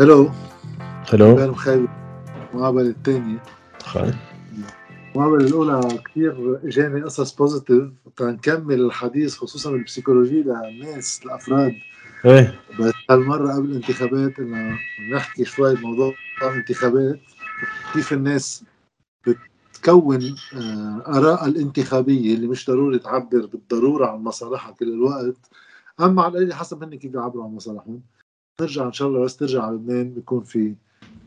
hello hello كان مخيب المقابلة الثانية المقابلة الأولى كثير إجاني قصص positive تنكمل الحديث خصوصا بالبسيكولوجي للناس الأفراد إيه. بس هالمرة قبل الانتخابات إنه نحكي شوي بموضوع الانتخابات. كيف الناس بتكون آه، آراء الانتخابية اللي مش ضروري تعبر بالضرورة عن مصالحها كل الوقت. أما على القليل حسب هن كيف بيعبروا عن مصالحهم. نرجع إن شاء الله بس ترجع على لبنان بيكون في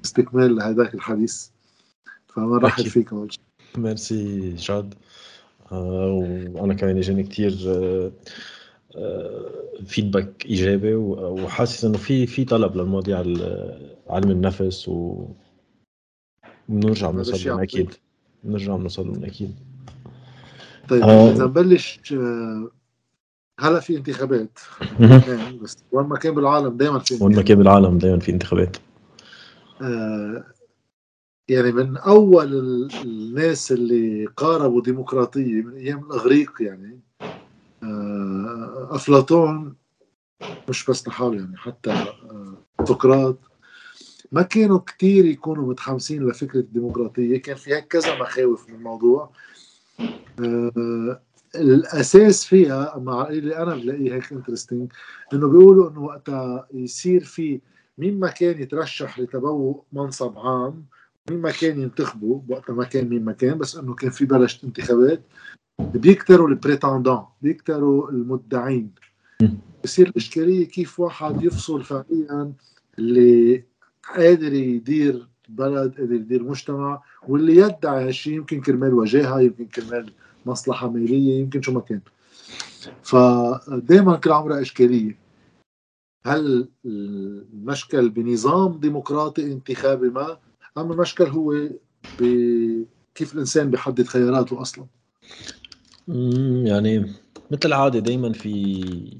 استكمال لهذاك الحديث. فمرحب أكيد. فيك أول شيء. ميرسي جاد. آه، وأنا كمان إجاني كثير فيدباك إيجابي و- وحاسس إنه في في طلب للمواضيع علم النفس و بنرجع بنوصل أكيد. بنرجع بنوصل أكيد. طيب آه. إذا نبلش آه، هلا في انتخابات. بس وين ما كان بالعالم دائما في وين ما كان بالعالم دائما في انتخابات. آه، يعني من أول ال- الناس اللي قاربوا ديمقراطية من أيام الأغريق يعني آه، أفلاطون مش بس لحاله يعني حتى آه، سقراط ما كانوا كتير يكونوا متحمسين لفكرة الديمقراطية. كان في هيك كذا مخاوف من الموضوع. آه، الأساس فيها مع اللي أنا بلاقيه هيك interesting إنه بيقولوا إنه وقتها يصير في مين ما كان يترشح لتبوء منصب عام مين ما كان ينتخبوا وقتها ما كان مين ما كان بس إنه كان في بلش انتخابات بيكتروا ال prétendants بيكتروا المدعين. بصير الإشكالية كيف واحد يفصل فعليا اللي قادر يدير بلد قادر يدير مجتمع واللي يدعي هالشيء يمكن كرمال وجاهة يمكن كرمال مصلحة مالية يمكن شو ما كان. فدائما كل عمرها إشكالية. هل المشكل بنظام ديمقراطي انتخابي ما؟ أم المشكل هو بكيف الإنسان بيحدد خياراته أصلا؟ يعني مثل العادة دايما في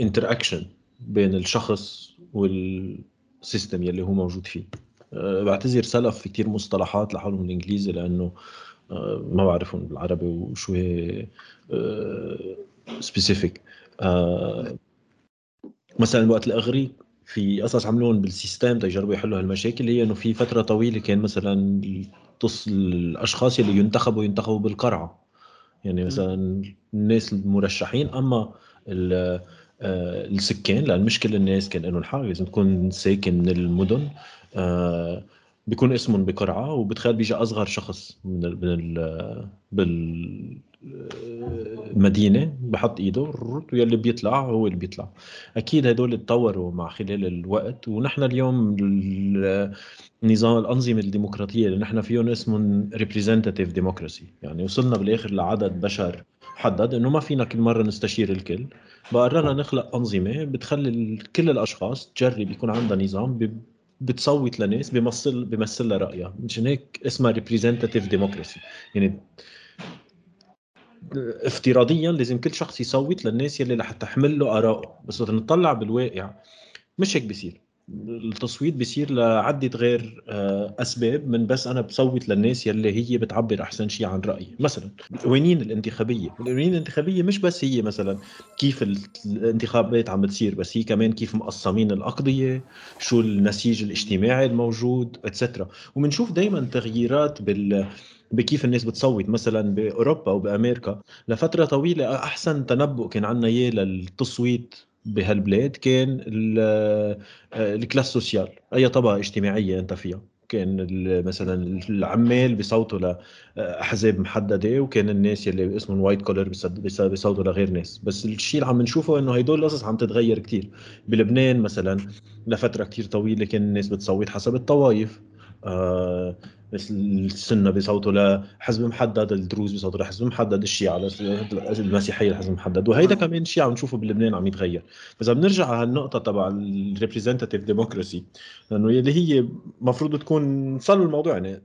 interaction بين الشخص وال system يلي هو موجود فيه. أه، بعتذر سلف في كتير مصطلحات لحالهم بالانجليزي لأنه ما بعرفهم بالعربي وشو هي specific مثلا وقت الأغريق في قصص عملوهم بال system تيجربوا يحلوا هالمشاكل هي إنه في فترة طويلة كان مثلا. الأشخاص اللي ينتخبوا ينتخبوا بالقرعة. يعني مثلا الناس المرشحين أما ال- آه، السكان لأن مش كل الناس كان لهم حق لازم تكون ساكن من المدن. آه، بيكون اسمهم بقرعة وبتخيل بيجي أصغر شخص من ال من ال بالمدينة بحط إيده واللي بيطلع هو اللي بيطلع. أكيد هدول اتطوروا مع خلال الوقت ونحن اليوم ال- نظام الأنظمة الديمقراطية اللي نحن فيهم اسمهم representative democracy يعني وصلنا بالآخر لعدد بشر محدد إنه ما فينا كل مرة نستشير الكل. بقررنا نخلق أنظمة بتخلي كل الأشخاص تجرب يكون عندها نظام بتصوت لناس بيمثل بيمثل لها رأيها. مشان هيك اسمها representative democracy يعني افتراضيا لازم كل شخص يصوت للناس يلي رح تحمل له آراءه. بس نطلع بالواقع مش هيك بيصير التصويت بيصير لعدة غير آه، أسباب من بس أنا بصوت للناس يلي هي بتعبر أحسن شيء عن رأيي. مثلا القوانين الانتخابية. القوانين الانتخابية مش بس هي مثلا كيف ال- الانتخابات عم بتصير بس هي كمان كيف مقسمين الأقضية شو النسيج الاجتماعي الموجود etcetera وبنشوف دائما تغييرات بال بكيف الناس بتصوت. مثلا بأوروبا وبأمريكا لفترة طويلة أحسن تنبؤ كان عندنا إياه للتصويت بهالبلاد كان آه، ال classe sociale. أي طبقة اجتماعية أنت فيها. كان مثلا العمال بيصوتوا لاحزاب محددة وكان الناس يلي اسمهم white collar بيصوتوا لغير ناس. بس الشيء اللي عم نشوفه إنه هدول القصص عم تتغير كتير. بلبنان مثلا لفترة كتير طويلة كان الناس بتصوت حسب الطوائف. آه بس السنة بيصوتوا لحزب محدد الدروز بيصوتوا لحزب محدد الشيعة المسيحية لحزب محدد وهيدا كمان شيء عم نشوفه بلبنان عم يتغير. فإذا بنرجع على هالنقطة تبع ال representative democracy لأنه اللي هي المفروض تكون صار الموضوع يعني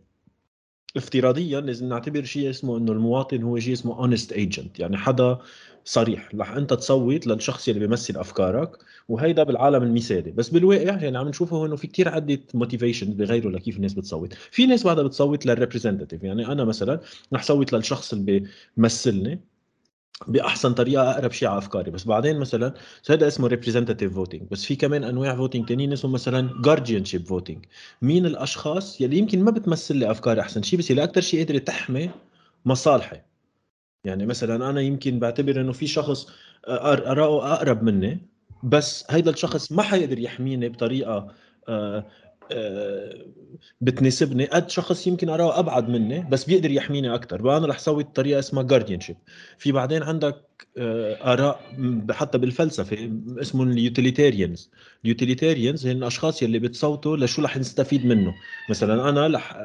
افتراضيا لازم نعتبر شيء اسمه إنه المواطن هو شيء اسمه honest agent يعني حدا صريح رح أنت تصوت للشخص اللي بيمثل أفكارك وهيدا بالعالم المثالي. بس بالواقع يعني عم نشوفه إنه في كتير عدة motivation بغيروا لكيف الناس بتصوت. في ناس بعدها بتصوت لل representative يعني أنا مثلا رح صوت للشخص اللي بيمثلني بأحسن طريقة أقرب شيء على أفكاري. بس بعدين مثلا هذا اسمه representative voting بس في كمان أنواع voting ثانيين اسمه مثلا guardianship voting مين الأشخاص يلي يمكن ما بتمثل لي أفكاري أحسن شيء بس اللي أكثر شيء قادره تحمي مصالحي. يعني مثلا أنا يمكن بعتبر إنه في شخص اراه أقرب مني بس هيدا الشخص ما حيقدر يحميني بطريقة آه، آه، بتناسبني. قد شخص يمكن أراه أبعد مني بس بيقدر يحميني أكثر بقى أنا رح سوي طريقة اسمها جارديانشيب في بعدين عندك آه، آراء حتى بالفلسفة اسمهم ال utilitarians ال utilitarians هن الأشخاص يلي بتصوتوا لشو رح نستفيد منه. مثلا أنا رح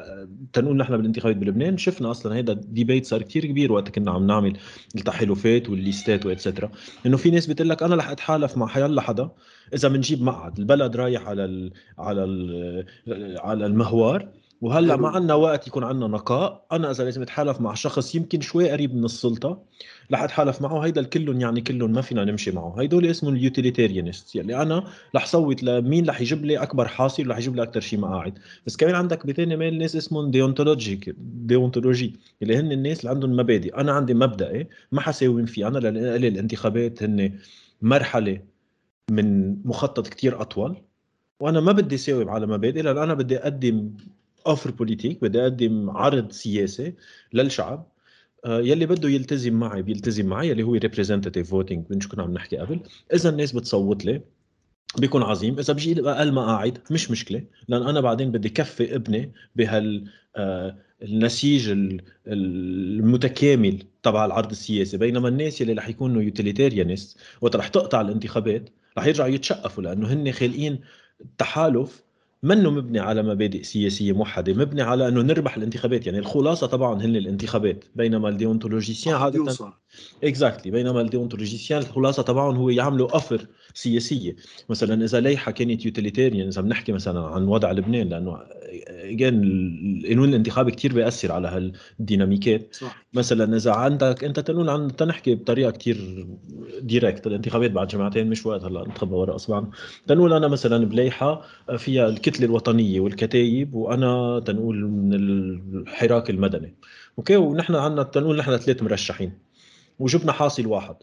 تنقول نحن بالانتخابات بلبنان شفنا أصلا هيدا debate صار كثير كبير وقت كنا عم نعمل التحالفات والليستات و etcetera إنه في ناس بتقول لك أنا رح أتحالف مع حيلا حدا إذا بنجيب مقعد البلد رايح على ال على ال على المهوار وهلأ ما عندنا وقت يكون عندنا نقاء أنا إذا لازم أتحالف مع شخص يمكن شوي قريب من السلطة رح أتحالف معه هيدا الكلهم يعني كلهم ما فينا نمشي معه. هيدول اسمهم ال utilitarianist يعني أنا رح صوت لمين رح يجيب لي أكبر حاصل رح يجيب لي أكثر شيء مقاعد. بس كمان عندك بثاني ميل ناس اسمهم déontologie déontologie اللي هن الناس اللي عندهم مبادئ. أنا عندي مبدئي ما حساوم فيه أنا لإلي الانتخابات هن مرحلة من مخطط كتير أطول. وأنا ما بدي ساوم على مبادئ لأن أنا بدي أقدم offre politique بدي أقدم عرض سياسي للشعب آه، يلي بده يلتزم معي بيلتزم معي يلي هو representative voting من شو كنا عم نحكي قبل. إذا الناس بتصوت لي بيكون عظيم. إذا بجي أقل مقاعد مش مشكلة لأن أنا بعدين بدي كفي ابني بهال آه، النسيج المتكامل تبع العرض السياسي. بينما الناس يلي رح يكونوا utilitarianist وقت رح تقطع الانتخابات رح يرجعوا يتشقفوا لأنه هن خالقين تحالف منه مبني على مبادئ سياسية موحدة مبني على إنه نربح الانتخابات يعني الخلاصة طبعا هن الانتخابات بينما ال déontologiciens عاده exactly بينما ال déontologiciens الخلاصة تبعهم هو يعملوا offre سياسية. مثلا إذا لائحه كانت utilitarian إذا بنحكي مثلا عن وضع لبنان لأنه again القانون الانتخابي كثير بيأثر على هالديناميكات. صح. مثلا إذا عندك أنت تقول عن تنحكي بطريقة كثير direct الانتخابات بعد جمعتين مش وقت هلأ نتخبى ورا اصبعنا تنقول أنا مثلا بلائحة فيها الكتلة الوطنية والكتايب وأنا تنقول من الحراك المدني. okay؟ ونحن عندنا تنقول نحن ثلاث مرشحين. وجبنا حاصل واحد.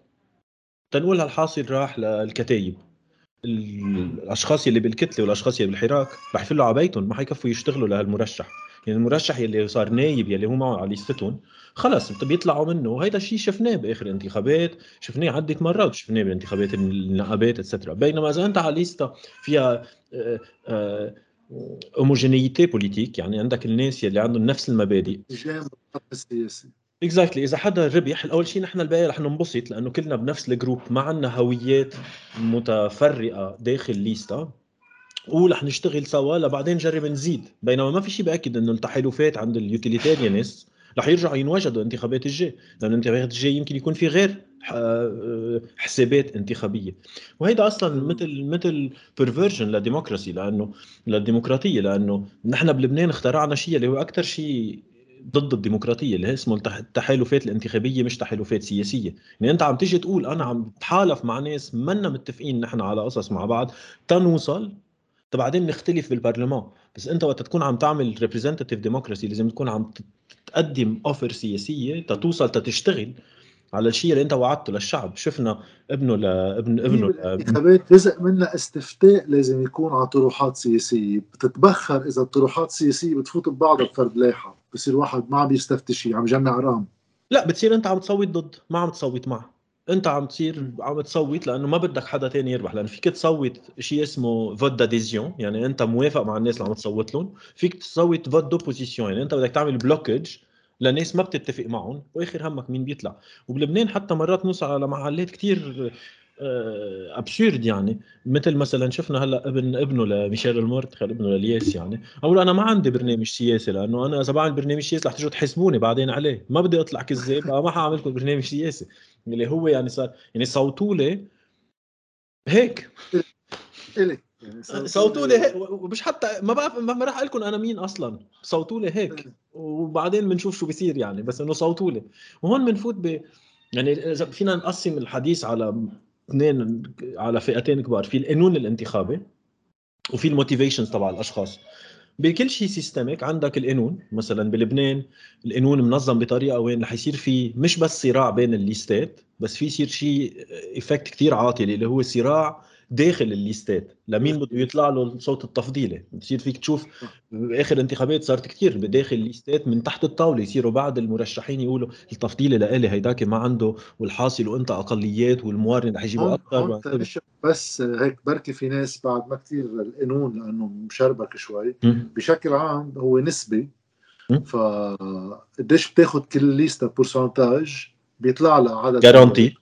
تنقول هالحاصل راح للكتايب. الأشخاص اللي بالكتلة والأشخاص اللي بالحراك رح يفلوا على بيتهم ما حيكفوا يشتغلوا لهالمرشح. يعني المرشح اللي صار نايب يلي هو معه على ليستهم خلص بيطلعوا منه. وهيدا الشيء شفناه بآخر الانتخابات شفناه عدة مرات شفناه بالانتخابات النقابات et cetera بينما إذا أنت على lista فيها homogénéité آه، politique آه، يعني عندك الناس يلي عندهم نفس المبادئ. السياسي. exactly إذا حدا ربح اول شيء نحن الباقي رح ننبسط لأنه كلنا بنفس ال group ما عندنا هويات متفرقة داخل lista ورح نشتغل سوا لبعدين نجرب نزيد. بينما ما في شيء بأكد إنه التحالفات عند ال utilitarianist رح يرجعوا ينوجدوا انتخابات الجاي لأن الانتخابات الجاي يمكن يكون في غير حسابات انتخابية. وهيدا أصلا مثل مثل بيرفيرجن للديمقراسي لأنه للديمقراطية لأنه نحن بلبنان اخترعنا شيء اللي هو أكثر شيء ضد الديمقراطية اللي هي اسمه التحالفات الانتخابية مش تحالفات سياسية. يعني أنت عم تيجي تقول أنا عم بتحالف مع ناس منا متفقين نحن على قصص مع بعض تنوصل؟ بعدين نختلف بالبرلمان. بس أنت وقت تكون عم تعمل representative democracy لازم تكون عم تقدم offre سياسية تتوصل تتشتغل على الشيء اللي أنت وعدته للشعب. شفنا ابنه لابن ابنه الانتخابات جزء منها استفتاء لازم يكون على طروحات سياسية. بتتبخر إذا الطروحات السياسية بتفوت ببعضها بفرد لايحة. بصير واحد ما عم يستفتي شيء عم يجمع أرقام. لا بتصير أنت عم تصوت ضد ما عم تصوت معه. أنت عم تصير عم تصوت لأنه ما بدك حدا تاني يربح لأنه فيك تصوت شيء اسمه vote d'adhésion يعني أنت موافق مع الناس اللي عم تصوت لهم. فيك تصوت vote d'opposition يعني أنت بدك تعمل blocage لناس ما بتتفق معهم وآخر همك مين بيطلع. وبلبنان حتى مرات نوصل على محلات كثير ابسورد آه، يعني. مثل مثلا شفنا هلأ ابن ابنه لميشيل المورت خل ابنه للياس يعني. أقول أنا ما عندي برنامج سياسي لأنه أنا إذا بعمل برنامج سياسي رح تجوا تحاسبوني بعدين عليه. ما بدي أطلع كذاب ما حاعمل لكم برنامج سياسي. اللي هو يعني صار يعني صوتوا لي هيك. إلي. يعني صوتوا لي هيك. ومش حتى ما بعرف ما راح أقول لكم أنا مين أصلا. صوتوا لي هيك. وبعدين بنشوف شو بصير يعني. بس إنه صوتوا لي. وهون بنفوت ب يعني إذا فينا نقسم الحديث على اثنين على فئتين كبار في القانون الانتخابي وفي ال motivations تبع الأشخاص. بكل شيء systemic عندك القانون مثلا بلبنان القانون منظم بطريقة وين رح يصير في مش بس صراع بين الليستات بس في يصير شيء effect كثير عاطل اللي هو صراع داخل الليستات. لمين بده يطلع له الصوت التفضيلي بتصير فيك تشوف باخر انتخابات صارت كثير بداخل الليستات من تحت الطاولة يصيروا بعض المرشحين يقولوا التفضيلي لإلي هيداك ما عنده والحاصل وإنت أقليات والموارد رح يجيبوا أكثر بس هيك بركي في ناس بعد ما كثير القانون لأنه مشربك شوي. بشكل عام هو نسبي. ف قديش بتاخذ كل lista pourcentage بيطلع لها عدد garanti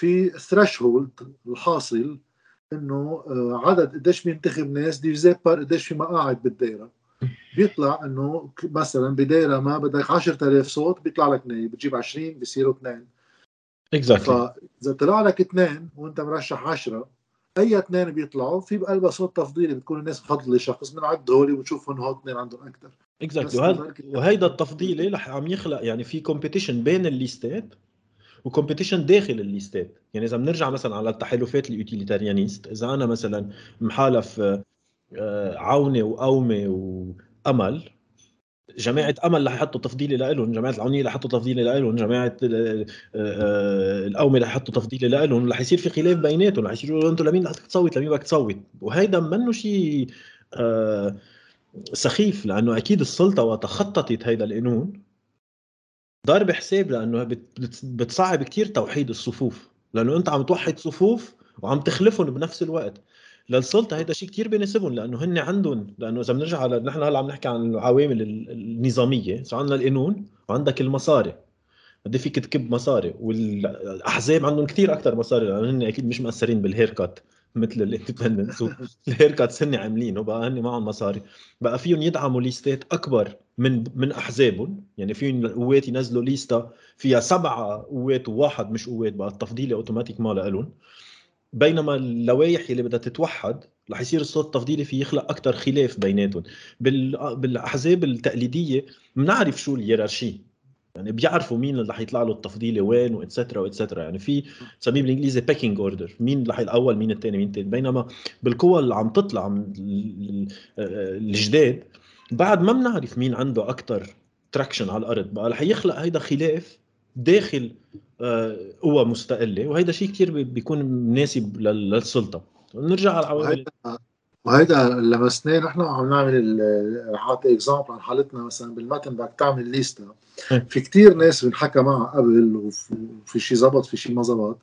في threshold الحاصل إنه آه، عدد قديش بينتخب ناس divisé par قديش في مقاعد بالدائره بيطلع إنه مثلا بدائره ما بدك 10000 صوت بيطلع لك نايب بتجيب 20 بصيروا اثنين. exactly فإذا طلع لك اثنين وأنت مرشح 10 أي اثنين بيطلعوا في بقلبها صوت تفضيلي بتكون الناس مفضله شخص بنعد هولي ونشوف إنه هول اثنين عندهم أكثر exactly وهيدا التفضيلي رح عم يخلق يعني في competition بين الليستات. و competition داخل الليستات. يعني إذا بنرجع مثلا على التحالفات ال utilitarianist إذا أنا مثلا محالف آه، عونية وقومية وأمل جماعة أمل رح يحطوا تفضيلي لهم جماعة العونية رح يحطوا تفضيلي لهم جماعة آه، آه، القومة رح يحطوا تفضيلي لهم رح يصير في خلاف بيناتهم رح يصيروا أنتم لمين بدك تصوت؟ لمين بدك تصوت؟ وهيدا منه شيء سخيف لأنه أكيد السلطة وقت خططت هيدا القانون. ضارب حساب لأنه بتصعب كثير توحيد الصفوف. لأنه أنت عم توحد صفوف وعم تخلفهم بنفس الوقت. للسلطة هيدا شيء كثير بيناسبهم لأنه هن عندهم لأنه إذا بنرجع على نحن هلأ عم نحكي عن العوامل النظامية. سو عندنا القانون وعندك المصاري. قد فيك تكب مصاري. والأحزاب عندهم كثير أكثر مصاري لأنه هن أكيد مش مأثرين بال haircut مثل ال independents ال haircut هن عاملينه بقى هن معهم مصاري. بقى فيهم يدعموا ليستات أكبر من من أحزابهم. يعني فيهم قوات ينزلوا lista فيها سبعه قوات وواحد مش قوات بقى التفضيلي اوتوماتيك ما لهم. بينما اللوائح اللي بدها تتوحد رح يصير الصوت التفضيلي في يخلق أكثر خلاف بيناتهم. بالأحزاب التقليدية بنعرف شو ال hierarchy يعني بيعرفوا مين اللي رح يطلع له التفضيلي وين واتسترا واتسترا يعني في بسميه بالإنجليزي pecking order مين رح الأول مين الثاني مين الثالث بينما بالقوى اللي عم تطلع من الجداد بعد ما بنعرف مين عنده أكثر traction على الأرض بقى رح يخلق هيدا خلاف داخل آه، قوى مستقلة. وهيدا شيء كثير بيكون مناسب للسلطة. نرجع على العوامل. وهيدا لمسناه. نحن عم نعمل رح اعطي example عن حالتنا. مثلا بالمتن بدك تعمل lista في كتير ناس بنحكى معها قبل وفي شيء زبط في شيء ما زبط.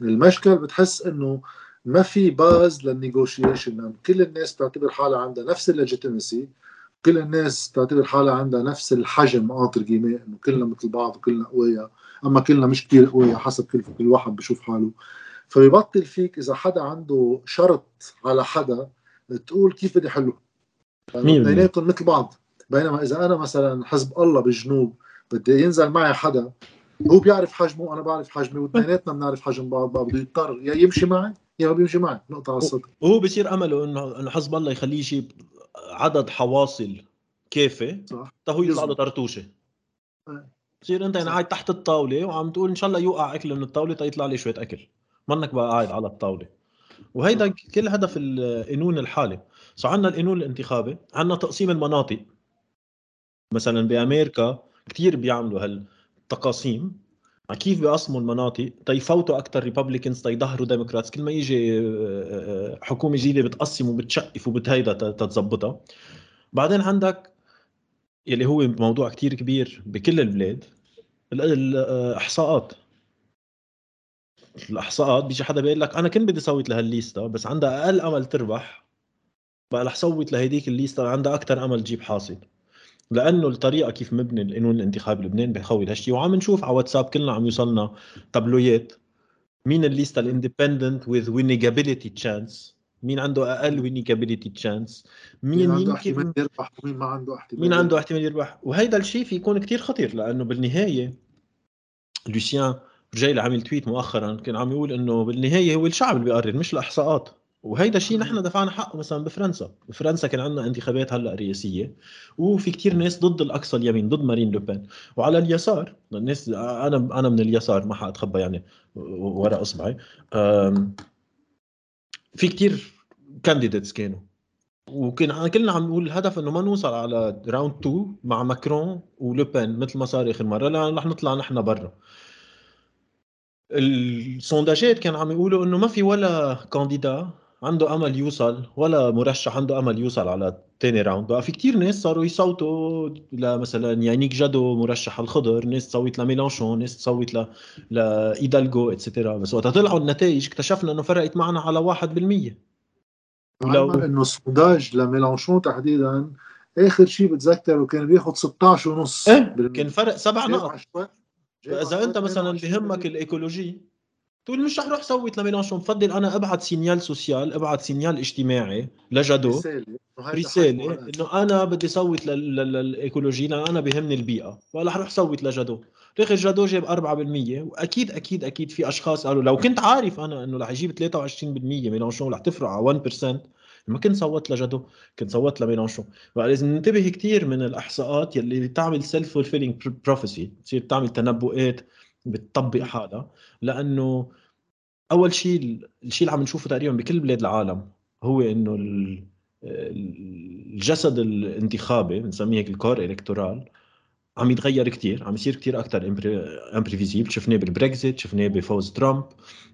المشكل بتحس إنه ما في base لل negotiation. كل الناس بتعتبر حالها عندها نفس ال legitimacy كل الناس بتعتبر حالها عندها نفس الحجم entre guillemets إنه كلنا مثل بعض وكلنا قوية أما كلنا مش كثير قوية حسب كل كل واحد بشوف حاله. فبيبطل فيك إذا حدا عنده شرط على حدا تقول كيف بدي حله. اثنيناتهم مثل بعض. بينما إذا أنا مثلا حزب الله بالجنوب بدي ينزل معي حدا هو بيعرف حجمه وأنا بعرف حجمي واثنيناتنا بنعرف حجم بعض بده يضطر يا يمشي معي يا ما بيمشي معي نقطة على السطر وهو بصير أمله انه إنه حزب الله يخليه يجيب عدد حواصل كافي صح. هو يطلع له طرطوشة. بصير أنت يعني قاعد تحت الطاولة وعم تقول إن شاء الله يوقع أكل من الطاولة تيطلع لي شوية أكل. منك بقى قاعد على الطاولة. وهيدا كل هدف القانون الحالي. so عندنا القانون الانتخابي عندنا تقسيم المناطق. مثلا بأمريكا كثير بيعملوا هالتقاسيم. كيف بيقسموا المناطق؟ تيفوتوا أكثر Republicans تيظهروا Democrats كل ما يجي آه، آه، حكومة جديدة بتقسم وبتشقف وبتهيدا تتظبطها. بعدين عندك يلي هو موضوع كثير كبير بكل البلاد الأحصاءات. الأحصاءات بيجي حدا بيقول لك أنا كنت بدي صوت لهالليستا بس عندها أقل أمل تربح بقى رح صوت لهديك الـ liste عندها أكثر أمل تجيب حاصل. لأنه الطريقة كيف مبني القانون الانتخابي بلبنان بيخوي هالشيء وعم نشوف على واتساب كلنا عم يوصلنا تابلويات. مين الـ liste الاندبندنت وذ winnability chance مين عنده أقل وينيجابيليتي تشانس مين عنده احتمال يربح ومين ما عنده احتمال مين عنده احتمال يربح؟ وهيدا الشيء في يكون كثير خطير لأنه بالنهاية لوسيان رجالي عامل تويت مؤخرا كان عم يقول إنه بالنهاية هو الشعب اللي بيقرر مش الإحصاءات. وهيدا الشيء نحن دفعنا حقه مثلا بفرنسا. بفرنسا كان عندنا انتخابات هلأ رئاسية وفي كتير ناس ضد الأقصى اليمين ضد مارين لوبين وعلى اليسار الناس أنا أنا من اليسار ما حأتخبى يعني وراء أصبعي. في كتير candidates كانوا. وكنا كلنا عم نقول الهدف إنه ما نوصل على round 2 مع ماكرون ولوبين مثل ما صار آخر مرة. لأن رح نطلع نحن برا. ال sondage ات كان عم يقولوا إنه ما في ولا candidat عنده أمل يوصل ولا مرشح عنده أمل يوصل على ثاني round. بقى في كتير ناس صاروا يصوتوا لمثلا يانيك جادو مرشح الخضر ناس تصوت لميلانشون ناس تصوت ل ل Hidalgo et cetera بس وقت طلعوا النتائج اكتشفنا إنه فرقت معنا على 1% ولو إنه ال sondage لميلانشون تحديدا آخر شيء بتذكره كان بياخذ 16 ونص إيه كان فرق سبع نقط. فاذا أنت مثلا بهمك ال écologie تقول مش رح روح صوت لميلانشون بفضل أنا ابعت signal social ابعت signal اجتماعي لجدو. رساله إنه أنا بدي صوت لل écologie لأن أنا بهمني البيئة. ولا حروح صوت لجدو. ريخ جادو جاب 4% وأكيد أكيد أكيد في أشخاص قالوا لو كنت عارف أنا إنه رح يجيب 23% ميلانشون رح تفرق على 1% ما كنت صوت لجدو كنت صوت لميلانشون لازم ننتبه كثير من الأحصاءات يلي بتعمل self-fulfilling prophecy بتصير بتعمل تنبؤات. بتطبق حالها لأنه أول شيء الشيء اللي عم نشوفه تقريبا بكل بلاد العالم هو إنه الجسد الانتخابي بنسميه هيك ال corps électoral عم يتغير كثير عم يصير كثير أكثر imprévisible شفناه بالبريكزيت شفناه بفوز ترامب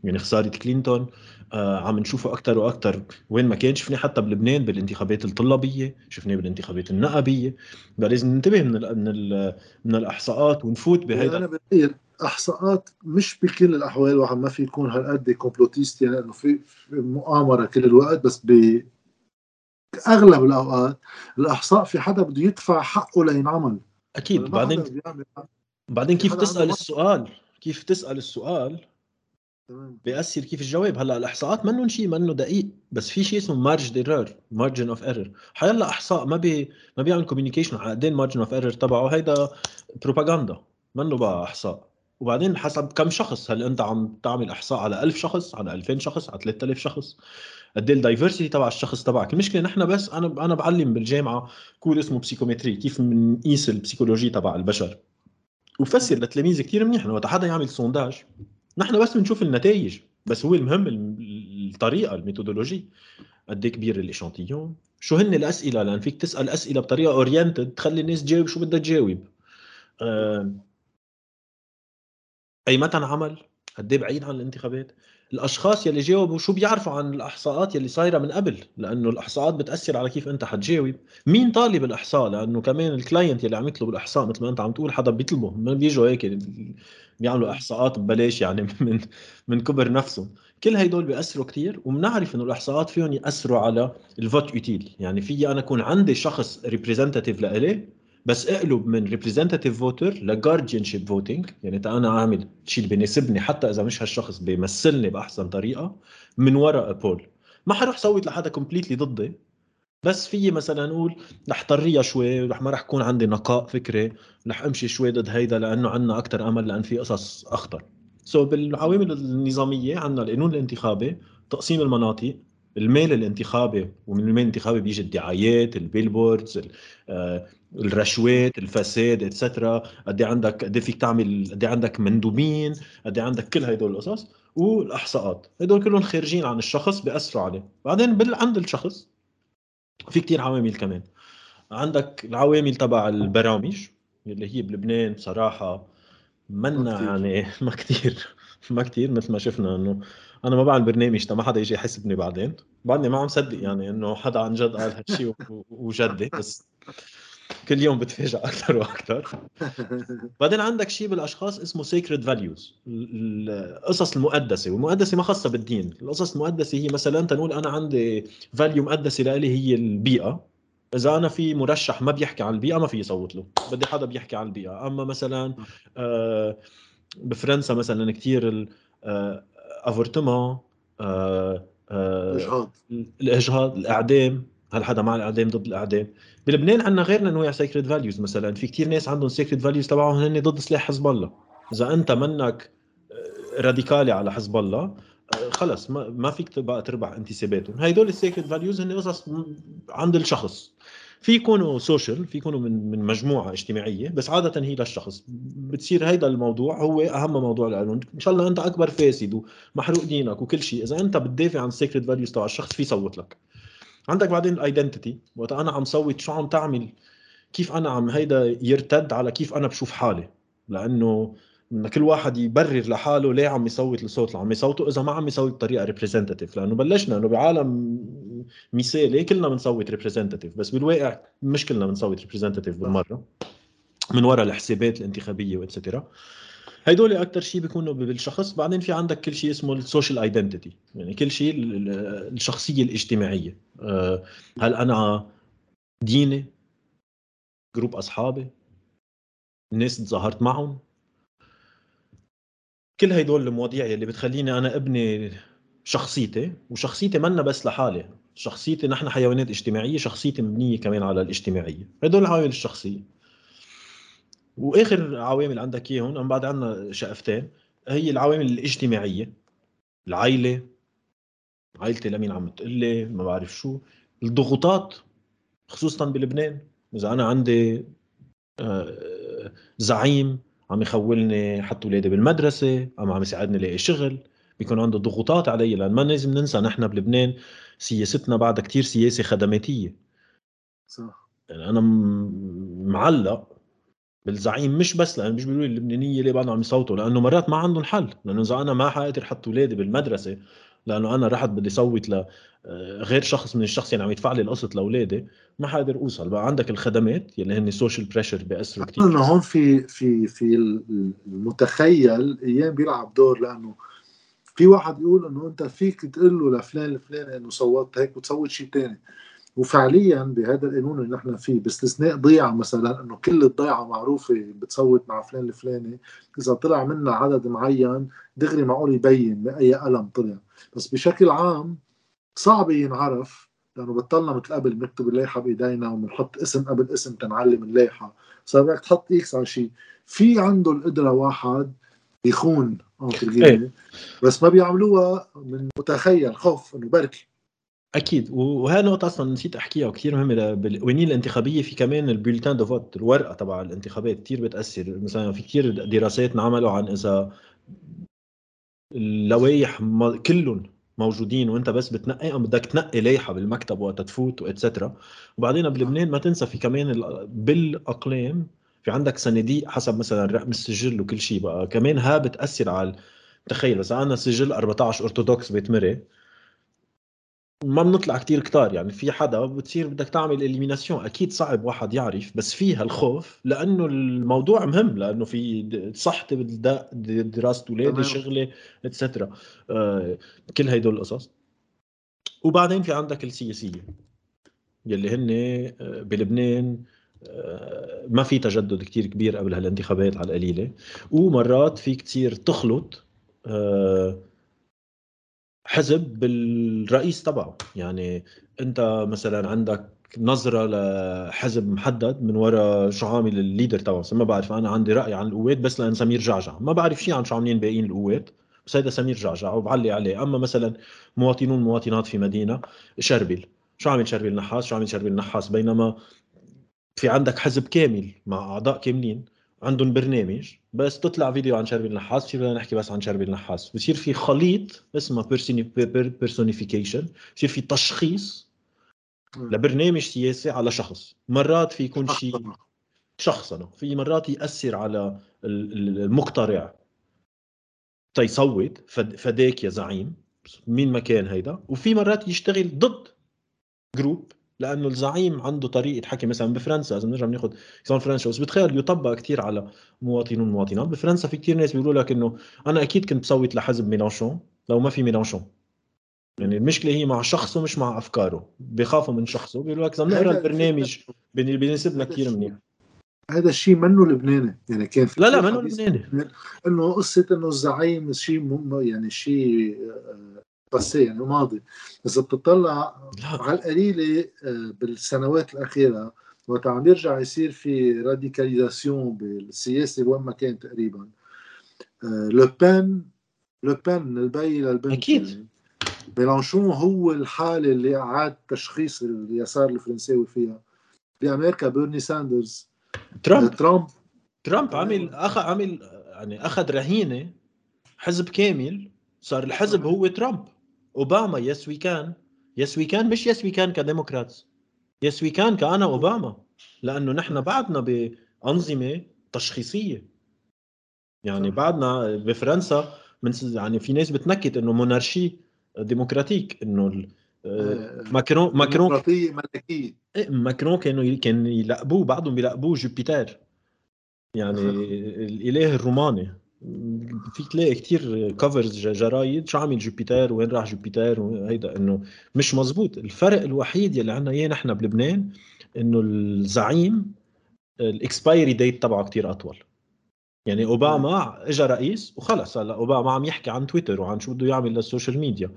يعني خسارة كلينتون. آه عم نشوفه أكثر وأكثر وين ما كان. شفناه حتى بلبنان بالانتخابات الطلابية شفناه بالانتخابات النقبية. لازم ننتبه من ال من ال من الإحصاءات ونفوت بهيدا أنا بتخيل أحصاءات مش بكل الأحوال واحد ما في يكون هالقد complotiste يعني إنه في, مؤامرة كل الوقت بس ب أغلب الأوقات الأحصاء في حدا بده يدفع حقه لينعمل. أكيد. بعدين بعدين كيف تسأل السؤال؟ كيف تسأل السؤال؟ بيأثر كيف الجواب؟ هلأ الأحصاءات منهم شيء منه دقيق بس في شيء اسمه marge erreur margin of error حيالله أحصاء ما بي ما بيعمل communication على قد margin of error تبعه هيدا بروباغندا منه بقى أحصاء. وبعدين حسب كم شخص هل أنت عم تعمل إحصاء على 1000 شخص على 2000 شخص على 3000 شخص؟ قد إيه ال diversity تبع الشخص تبعك؟ المشكلة نحن بس أنا أنا بعلم بالجامعة cours اسمه psychométrie كيف بنقيس ال psychologie تبع البشر. وبفسر لتلاميذ كثير منيح وقت حدا يعمل sondage نحن بس بنشوف النتائج بس هو المهم الطريقة ال methodology قد إيه كبير ال échantillon؟ شو هن الأسئلة؟ لأن فيك تسأل أسئلة بطريقة oriented تخلي الناس تجاوب شو بدها تجاوب. أه أي متى عمل قد إيه بعيد عن الانتخابات؟ الأشخاص يلي جاوبوا شو بيعرفوا عن الإحصاءات يلي صايرة من قبل؟ لأنه الإحصاءات بتأثر على كيف أنت حتجاوب. مين طالب الإحصاء؟ لأنه كمان ال client يلي عم يطلب الإحصاء مثل ما أنت عم تقول حدا بيطلبه. ما بيجوا هيك بيعملوا إحصاءات ببلاش يعني من من كبر نفسهم. كل هدول بيأثروا كثير وبنعرف إنه الإحصاءات فيهم يأثروا على ال vote utile. يعني في أنا أكون عندي شخص representative لإلي بس اقلب من representative voter ل guardianship voting يعني أنا اعمل شيء اللي بيناسبني حتى إذا مش هالشخص بيمثلني بأحسن طريقة من وراء poll ما حروح صوت لحدا completely ضدي. بس في مثلا نقول رح طريها شوي رح ما رح يكون عندي نقاء فكري رح أمشي شوي ضد هيدا لأنه عندنا أكثر أمل لأن في قصص أخطر. so so بالعوامل النظامية عندنا القانون الانتخابي تقسيم المناطق الميل الانتخابي ومن الميل الانتخابي بيجي الدعايات ال billboards آه، الرشوات الفساد et cetera قد إيه عندك قد إيه فيك تعمل قد إيه عندك مندوبين قد عندك كل هدول القصص والأحصاءات. هدول كلهم خارجين عن الشخص بيأثروا عليه. بعدين بال عند الشخص في كتير عوامل كمان. عندك العوامل تبع البرامج اللي هي بلبنان بصراحة منا يعني ما كثير ما كثير مثل ما شفنا إنه أنا ما بعمل برنامج ما حدا يجي يحسبني بعدين. بعدني ما عم صدق يعني إنه حدا عن جد قال هالشيء وجدي بس كل يوم بتفاجئ أكثر وأكثر بعدين عندك شيء بالأشخاص اسمه sacred values القصص المقدسة والمقدسة ما خاصة بالدين القصص المقدسة هي مثلا تنقول أنا عندي value مقدسة لإلي هي البيئة. إذا أنا في مرشح ما بيحكي عن البيئة ما في يصوت له بدي حدا بيحكي عن البيئة. أما مثلا آه، بفرنسا مثلا كثير ال avortement آه، آه، الإجهاض. الإجهاض الإعدام هل حدا مع الإعدام ضد الإعدام. بلبنان عندنا غير انواع sacred values مثلا. في كثير ناس عندهم sacred values تبعهم هن ضد سلاح حزب الله. إذا أنت منك radical على حزب الله خلص ما, ما فيك بقى تربح انتخاباتهم. هدول ال sacred values هن قصص عند الشخص. في يكونوا social في يكونوا من من مجموعة اجتماعية بس عادة هي للشخص. بتصير هيدا الموضوع هو أهم موضوع القانون إن شاء الله أنت أكبر فاسد ومحروق دينك وكل شيء إذا أنت بتدافع عن ال sacred values تبع الشخص في صوت لك. عندك بعدين ال identity وقت أنا عم صوت شو عم تعمل كيف أنا عم هيدا يرتد على كيف أنا بشوف حالي. لأنه بدنا كل واحد يبرر لحاله ليه عم يصوت الصوت اللي عم يصوته إذا ما عم يصوت بطريقة representative لأنه بلشنا إنه بعالم مثالي كلنا بنصوت representative بس بالواقع مش كلنا بنصوت representative بالمرة. من وراء الحسابات الانتخابية و et cetera هدول أكثر شيء بيكونوا بالشخص. بعدين في عندك كل شيء اسمه ال social identity يعني كل شيء الشخصية الاجتماعية. آه، هل أنا ديني؟ جروب أصحابي؟ الناس تظاهرت معهم؟ كل هدول المواضيع اللي بتخليني أنا أبني شخصيتي وشخصيتي منا بس لحالي. شخصيتي نحن حيوانات اجتماعية شخصيتي مبنية كمان على الاجتماعية. هدول العوامل الشخصية. وآخر عوامل عندك اياهم عم بعد عندنا شقفتين هي العوامل الاجتماعية. العائله عائلتي لمين عم تقلي ما بعرف شو. الضغوطات خصوصا بلبنان. إذا أنا عندي آه، زعيم عم يخولني حط اولادي بالمدرسة أم عم يساعدني لاقي شغل. بيكون عنده ضغوطات علي لأن ما لازم ننسى نحن بلبنان سياستنا بعدها كتير سياسة خدماتية. صح. يعني أنا معلق بالزعيم مش بس لأنه مش بيقولوا اللبنانية ليه بعدهم عم يصوتوا؟ لأنه مرات ما عندهم حل. لأنه إذا أنا ما حقدر أحط اولادي بالمدرسة لأنه أنا رحت بدي صوت ل آه، غير شخص من الشخص اللي عم يدفع لي القسط لأولادي ما حقدر أوصل. بقى عندك الخدمات يلي هن social pressure بيأثروا كثير انه هون في في في المتخيل أيام بيلعب دور لأنه في واحد يقول إنه أنت فيك تقول له لفلان الفلاني إنه صوتت هيك وتصوت شيء ثاني وفعليا بهذا القانون اللي نحن فيه باستثناء ضيعة مثلا إنه كل الضيعة معروفة بتصوت مع فلان الفلاني إذا طلع منا عدد معين دغري معقول يبين باي قلم طلع. بس بشكل عام صعب ينعرف لأنه بطلنا مثل قبل بنكتب اللائحة بإيدينا وبنحط اسم قبل اسم تنعلم اللائحة. صار بدك تحط X على شيء في عنده القدرة واحد يخون إيه. بس ما بيعملوها من متخيل خوف إنه بركي. أكيد. وهي نقطة أصلا نسيت أحكيها وكثير مهمة بالقوانين الانتخابية؟ في كمان ال bulletin de vote الورقة تبع الانتخابات كثير بتأثر. مثلا في كثير دراسات انعملوا عن إذا اللوائح كلهم موجودين وأنت بس بتنقي ام بدك تنقي لائحة بالمكتب وقت تفوت و et cetera وبعدين بلبنان ما تنسى في كمان بالأقلام في عندك صناديق حسب مثلا رقم السجل وكل شيء بقى. كمان ها بتأثر على تخيل بس عندنا سجل 14 أرثوذكس بيت مري ما بنطلع كتير كتار يعني في حدا بتصير بدك تعمل élimination أكيد صعب واحد يعرف بس فيها الخوف لأنه الموضوع مهم لأنه في صحتي دراسة اولادي شغلي اتسترا آه كل هدول القصص. وبعدين في عندك السياسية يلي هن آه، بلبنان آه، ما في تجدد كتير كبير قبل هالانتخابات على القليلة. ومرات فيك تصير تخلط آه حزب بالرئيس تبعه. يعني انت مثلا عندك نظرة لحزب محدد من وراء شو عامل الليدر تبعه ما بعرف أنا عندي رأي عن القوات بس لأن سمير جعجع. ما بعرف شيء عن شو عاملين باقيين القوات بس هيدا سمير جعجع وبعلي عليه. أما مثلا مواطنون مواطنات في مدينة شربل شو عامل شربل نحاس شو عامل شربل نحاس. بينما في عندك حزب كامل مع أعضاء كاملين عندهم برنامج بس تطلع فيديو عن شربل نحاس بصير بدنا نحكي بس عن شربل نحاس. بصير في خليط اسمه personification بصير في تشخيص لبرنامج سياسي على شخص. مرات في يكون شيء شخصنه في مرات يأثر على المقترع. تيصوت فداك يا زعيم. مين ما كان هيدا؟ وفي مرات يشتغل ضد جروب لأنه الزعيم عنده طريقة حكي مثلا بفرنسا إذا بنرجع بناخذ فرنسا بس بتخيل يطبق كثير على مواطنون ومواطنات. بفرنسا في كثير ناس بيقولوا لك إنه أنا أكيد كنت بصوت لحزب ميلانشون لو ما في ميلانشون. يعني المشكلة هي مع شخصه مش مع أفكاره. بيخافوا من شخصه. بيقولوا لك إذا بنقرأ البرنامج بيناسبنا كثير منيح. هذا الشيء منه لبناني. يعني كان لا لا منه لبناني. إنه قصة إنه الزعيم شيء يعني شيء بس يعني ماضي اذا بتطلع على القليلة آه، بالسنوات الأخيرة وقت عم يرجع يصير في radicalisation بالسياسة وين ما كان تقريبا. آه، لو بان لو بان من البي للبنت أكيد. يعني ميلانشون هو الحالة اللي أعاد تشخيص اليسار الفرنساوي فيها. بامريكا بيرني ساندرز ترامب. ترامب. ترامب عمل اخذ عمل يعني أخذ رهينة حزب كامل. صار الحزب هو ترامب. اوباما Yes we can Yes we can مش Yes we can ك Democrats. Yes we can كأنا أوباما. لأنه نحن بعدنا بأنظمة تشخيصية. يعني بعدنا بفرنسا من يعني في ناس بتنكت إنه monarchie démocratique إنه آه، ماكرون ماكرون ديمقراطية ملكية. إيه، ماكرون كانوا كان يلقبوه بعضهم بيلقبوه جوبيتر يعني الإله الروماني. فيك تلاقي كثير covers جرايد. شو عامل جوبيتر وين راح جوبيتر وهيدا إنه مش مزبوط. الفرق الوحيد يلي عندنا إياه نحن بلبنان إنه الزعيم ال expiry date تبعه كثير أطول. يعني أوباما اجى رئيس وخلص. هلأ أوباما عم يحكي عن تويتر وعن شو بده يعمل لل social media.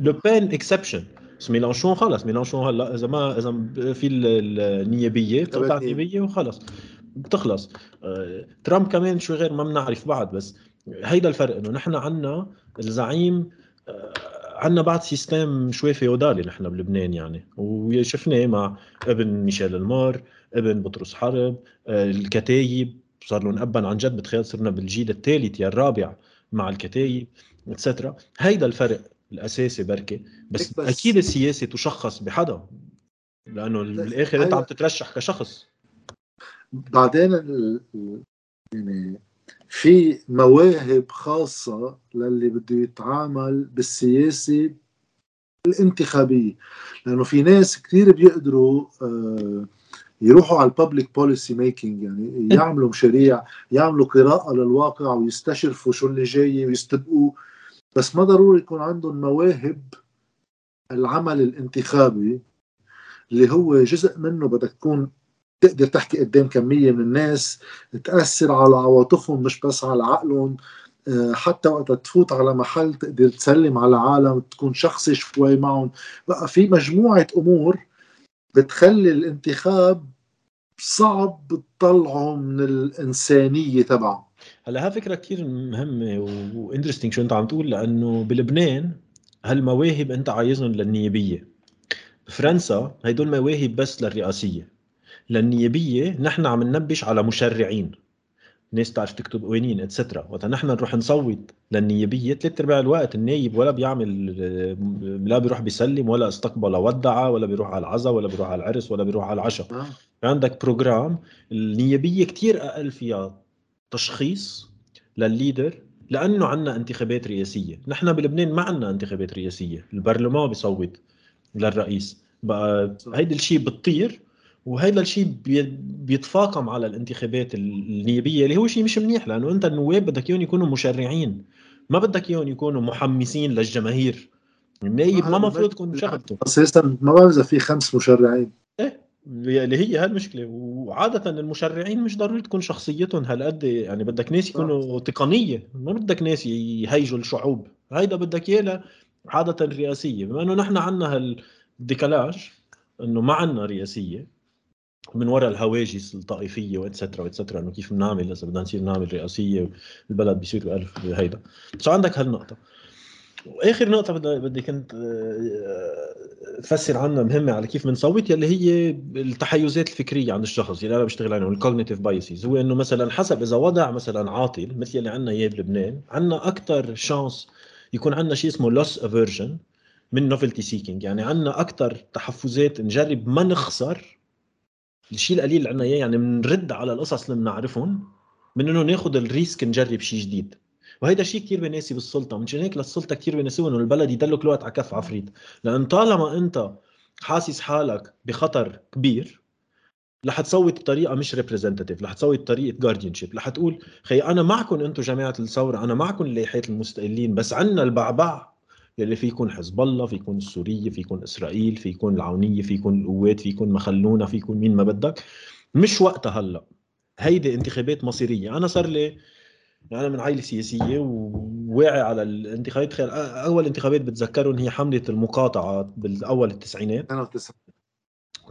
لو بين exception بس ميلانشون خلص. ميلانشون هلأ إذا ما إذا في النيابية بتطلع نيابيه وخلص. بتخلص. آه، ترامب كمان شوي غير ما بنعرف بعد بس هيدا الفرق إنه نحن عنا الزعيم آه، عنا بعد system شوي feudal ي نحن بلبنان يعني. وشفناه مع ابن ميشيل المر ابن بطرس حرب آه، الكتايب. صار لهم ابا عن جد بتخيل صرنا بالجيل الثالث يا الرابع مع الكتايب et cetera هيدا الفرق الأساسي بركي بس, بس أكيد السياسة تشخص بحدا لأنه بالآخر أنت عم تترشح كشخص. بعدين يعني في مواهب خاصة للي بده يتعامل بالسياسة الانتخابية. لأنه في ناس كثير بيقدروا آه، يروحوا على ال public policy making يعني يعملوا مشاريع يعملوا قراءة للواقع ويستشرفوا شو اللي جاي ويستبقوه. بس ما ضروري يكون عندهم مواهب العمل الانتخابي اللي هو جزء منه بدك تكون تقدر تحكي قدام كمية من الناس تأثر على عواطفهم مش بس على عقلهم. آه، حتى وقت تفوت على محل تقدر تسلم على عالم تكون شخصي شوي معهم. بقى في مجموعة أمور بتخلي الانتخاب صعب تطلعه من الإنسانية تبعه هلا ها فكرة كثير مهمة وانترستنج شو أنت عم تقول لأنه بلبنان هالمواهب أنت عايزهم للنيابية. بفرنسا هيدول مواهب بس للرئاسية. للنيابية نحن عم ننبش على مشرعين. ناس تعرف تكتب قوانين اتسترا وقت نحن نروح نصوت للنيابية ثلاث أرباع الوقت. النايب ولا بيعمل لا بيروح بيسلم ولا استقبل ودعه ولا بيروح على العزاء ولا بيروح على العرس ولا بيروح على العشاء. آه. عندك program النيابية كتير أقل فيها تشخيص للل leader لأنه عندنا انتخابات رئاسية. نحن بلبنان ما عندنا انتخابات رئاسية. البرلمان بيصوت للرئيس. بقى هيدا الشيء بتطير. وهذا الشيء بيتفاقم على الانتخابات النيابية اللي هو شيء مش منيح لأنه أنت النواب بدك إياهم يكونوا مشرعين. ما بدك إياهم يكونوا محمسين للجماهير. النايب ما المفروض تكون شغلته. أساسا ما بعرف إذا في خمس مشرعين. إيه اللي هي هالمشكلة. وعادة المشرعين مش ضروري تكون شخصيتهم هالقد يعني بدك ناس يكونوا تقنية. ما بدك ناس يهيجوا الشعوب. هيدا بدك إياه عادة رئاسيه بما إنه نحن عندنا هالديكالاج إنه ما عندنا رئاسية من وراء الهواجس الطائفية واتسترا واتسترا إنه كيف بنعمل اذا بدنا نصير نعمل رئاسية البلد بيصير ألف هيدا. بس عندك هالنقطة. وآخر نقطة بدي كنت آه، أفسر عنها مهمة على كيف بنصوت يلي هي التحيزات الفكرية عند الشخص اللي أنا بشتغل عليهم ال cognitive biases هو إنه مثلا حسب إذا وضع مثلا عاطل مثل اللي عندنا إياه بلبنان عندنا أكثر chance يكون عندنا شيء اسمه loss aversion من novelty seeking يعني عندنا أكثر تحفزات نجرب ما نخسر الشيء القليل اللي عندنا اياه يعني بنرد على القصص اللي بنعرفهم من انه ناخذ ال risk نجرب شيء جديد. وهيدا شيء كثير بيناسب السلطه مشان هيك للسلطة كثير بيناسبهم إنه البلد يدلك الوقت على كف عفريت. لأن طالما أنت حاسس حالك بخطر كبير رح تصوت بطريقة مش representative رح تصوت بطريقة guardianship رح تقول خي أنا معكم أنتم جماعة الثورة أنا معكم الليحات المستقلين بس عندنا البعبع يلي في يكون حزب الله في يكون السورية في يكون إسرائيل في يكون العونية في يكون القوات في يكون مخلونا في يكون مين ما بدك. مش وقتها هلأ. هيدي انتخابات مصيرية. أنا صار لي يعني أنا من عائلة سياسية وواعي على الانتخابات. تخيل أول انتخابات بتذكرهم هي حملة المقاطعة بالأول التسعينات.